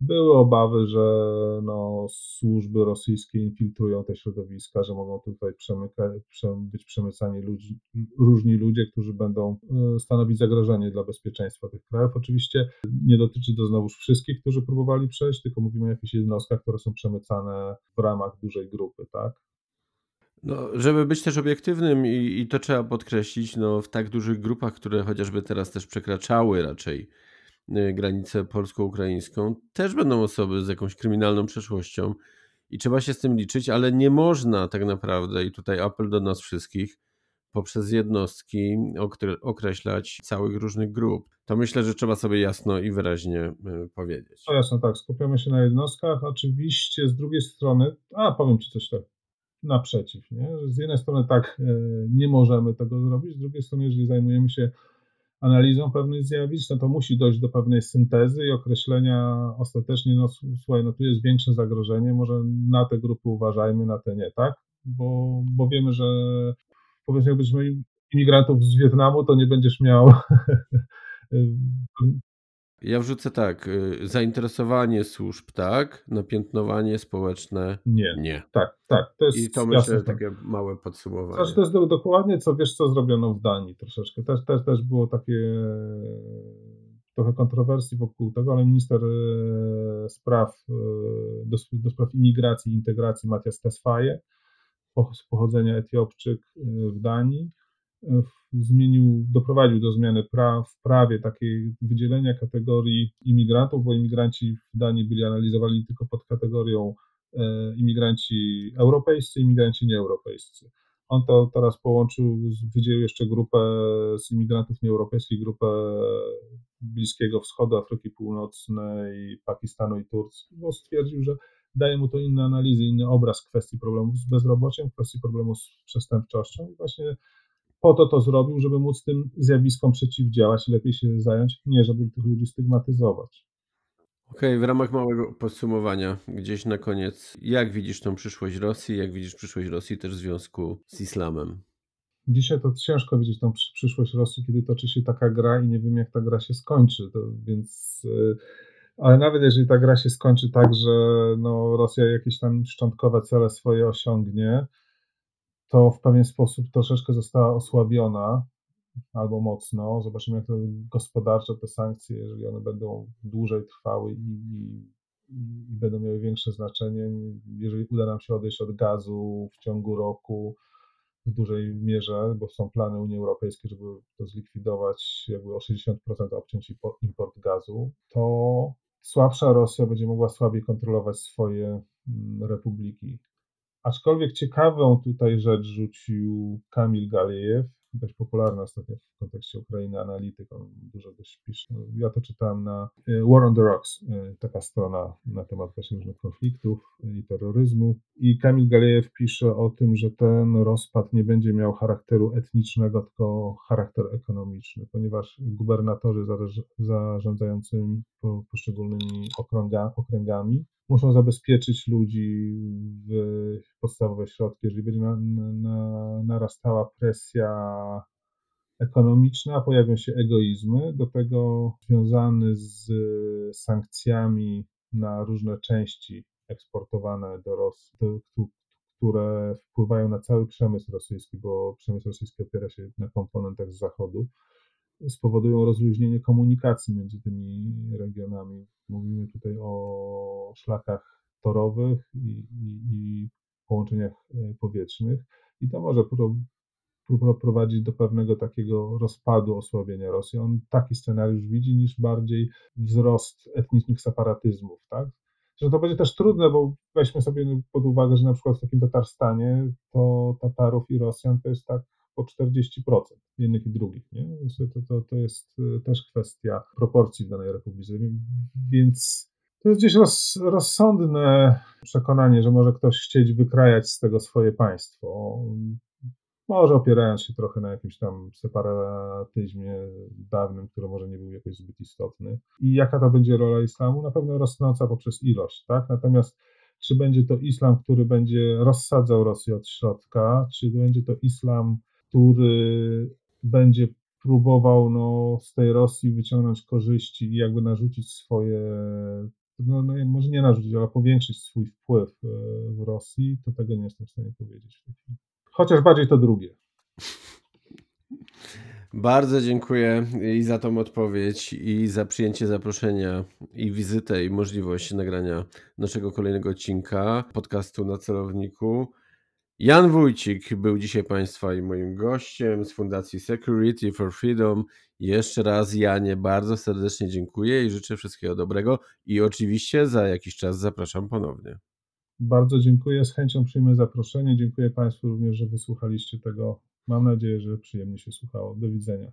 były obawy, że no, służby rosyjskie infiltrują te środowiska, że mogą tutaj być przemycani ludzi, różni ludzie, którzy będą e, stanowić zagrożenie dla bezpieczeństwa tych krajów. Oczywiście nie dotyczy to znowuż wszystkich, którzy próbowali przejść, tylko mówimy o jakichś jednostkach, które są przemycane w ramach dużej grupy, tak? No, żeby być też obiektywnym i, i to trzeba podkreślić, no, w tak dużych grupach, które chociażby teraz też przekraczały raczej Y, granicę polsko-ukraińską, też będą osoby z jakąś kryminalną przeszłością i trzeba się z tym liczyć, ale nie można tak naprawdę, i tutaj apel do nas wszystkich, poprzez jednostki określać całych różnych grup. To myślę, że trzeba sobie jasno i wyraźnie y, powiedzieć. No jasno, tak. Skupiamy się na jednostkach. Oczywiście z drugiej strony, a powiem Ci coś tak naprzeciw. Nie? Z jednej strony tak y, nie możemy tego zrobić, z drugiej strony, jeżeli zajmujemy się analizą pewnych zjawisk, no to musi dojść do pewnej syntezy i określenia ostatecznie, no słuchaj, no tu jest większe zagrożenie, może na te grupy uważajmy, na te nie, tak? Bo, bo wiemy, że powiedzmy, jakbyśmy imigrantów z Wietnamu, to nie będziesz miał Ja wrzucę tak, y, zainteresowanie służb tak, napiętnowanie społeczne nie. nie. Tak, tak. To jest I to myślę, takie tak. małe podsumowanie. To jest dokładnie co, wiesz, co zrobiono w Danii troszeczkę. Też, też, też było takie trochę kontrowersji wokół tego, ale minister e, spraw, e, do, do spraw imigracji i integracji Matias Tesfaye, pochodzenia Etiopczyk e, w Danii, zmienił, doprowadził do zmiany praw, w prawie takiej wydzielenia kategorii imigrantów, bo imigranci w Danii byli analizowani tylko pod kategorią e, imigranci europejscy, imigranci nieeuropejscy. On to teraz połączył, wydzielił jeszcze grupę z imigrantów nieeuropejskich, grupę Bliskiego Wschodu, Afryki Północnej, Pakistanu i Turcji, bo stwierdził, że daje mu to inne analizy, inny obraz kwestii problemów z bezrobociem, kwestii problemów z przestępczością i właśnie po to to zrobił, żeby móc tym zjawiskom przeciwdziałać i lepiej się zająć, nie żeby tych ludzi stygmatyzować. Okej, okay, w ramach małego podsumowania, gdzieś na koniec, jak widzisz tą przyszłość Rosji, jak widzisz przyszłość Rosji też w związku z islamem? Dzisiaj to ciężko widzieć tą przyszłość Rosji, kiedy toczy się taka gra i nie wiem, jak ta gra się skończy, to, więc... Y, ale nawet jeżeli ta gra się skończy tak, że no, Rosja jakieś tam szczątkowe cele swoje osiągnie, to w pewien sposób troszeczkę została osłabiona albo mocno. Zobaczymy, jak to gospodarcze te sankcje, jeżeli one będą dłużej trwały i, i, i, będą miały większe znaczenie, jeżeli uda nam się odejść od gazu w ciągu roku w dużej mierze, bo są plany Unii Europejskiej, żeby to zlikwidować, jakby o 60% obciąć import gazu, to słabsza Rosja będzie mogła słabiej kontrolować swoje mm, republiki. Aczkolwiek ciekawą tutaj rzecz rzucił Kamil Galiejew, dość popularny ostatnio w kontekście Ukrainy analityk, on dużo dość pisze. Ja to czytałem na e, War on the Rocks, e, taka strona na temat właśnie różnych konfliktów i terroryzmu. I Kamil Galiejew pisze o tym, że ten rozpad nie będzie miał charakteru etnicznego, tylko charakter ekonomiczny, ponieważ gubernatorzy zarządzającymi poszczególnymi okręga, okręgami muszą zabezpieczyć ludzi w podstawowe środki. Jeżeli będzie na, na, narastała presja ekonomiczna, pojawią się egoizmy, do tego związany z sankcjami na różne części eksportowane do Rosji, które wpływają na cały przemysł rosyjski, bo przemysł rosyjski opiera się na komponentach z zachodu spowodują rozluźnienie komunikacji między tymi regionami. Mówimy tutaj o szlakach torowych i, i, i połączeniach e, powietrznych, i to może prowadzić do pewnego takiego rozpadu, osłabienia Rosji. On taki scenariusz widzi niż bardziej wzrost etnicznych separatyzmów, tak? Że to będzie też trudne, bo weźmy sobie pod uwagę, że na przykład w takim Tatarstanie to Tatarów i Rosjan to jest tak po 40%, jednych i drugich. Nie? To, to, to jest też kwestia proporcji w danej republice. Więc to jest gdzieś roz, rozsądne przekonanie, że może ktoś chcieć wykrajać z tego swoje państwo. Może opierając się trochę na jakimś tam separatyzmie dawnym, który może nie był jakoś zbyt istotny. I jaka to będzie rola islamu? Na pewno rosnąca poprzez ilość, tak? Natomiast czy będzie to islam, który będzie rozsadzał Rosję od środka, czy będzie to islam, który będzie próbował no, z tej Rosji wyciągnąć korzyści i jakby narzucić swoje, no, no może nie narzucić, ale powiększyć swój wpływ e, w Rosji, to tego nie jestem w stanie powiedzieć. Chociaż bardziej to drugie. Bardzo dziękuję i za tą odpowiedź, i za przyjęcie zaproszenia, i wizytę, i możliwość nagrania naszego kolejnego odcinka podcastu na celowniku. Jan Wójcik był dzisiaj Państwa i moim gościem z Fundacji Security for Freedom. Jeszcze raz, Janie, bardzo serdecznie dziękuję i życzę wszystkiego dobrego. I oczywiście za jakiś czas zapraszam ponownie. Bardzo dziękuję, z chęcią przyjmę zaproszenie. Dziękuję Państwu również, że wysłuchaliście tego. Mam nadzieję, że przyjemnie się słuchało. Do widzenia.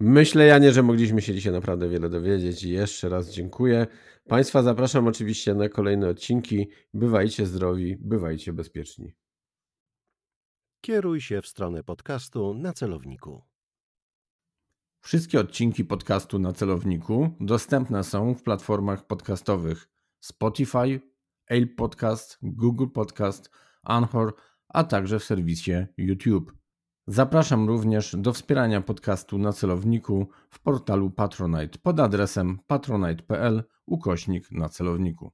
Myślę, Janie, że mogliśmy się dzisiaj naprawdę wiele dowiedzieć i jeszcze raz dziękuję. Państwa zapraszam oczywiście na kolejne odcinki. Bywajcie zdrowi, bywajcie bezpieczni. Kieruj się w stronę podcastu na celowniku. Wszystkie odcinki podcastu na celowniku dostępne są w platformach podcastowych Spotify, Apple Podcast, Google Podcast, Anchor, a także w serwisie YouTube. Zapraszam również do wspierania podcastu na celowniku w portalu Patronite pod adresem patronite.pl ukośnik na celowniku.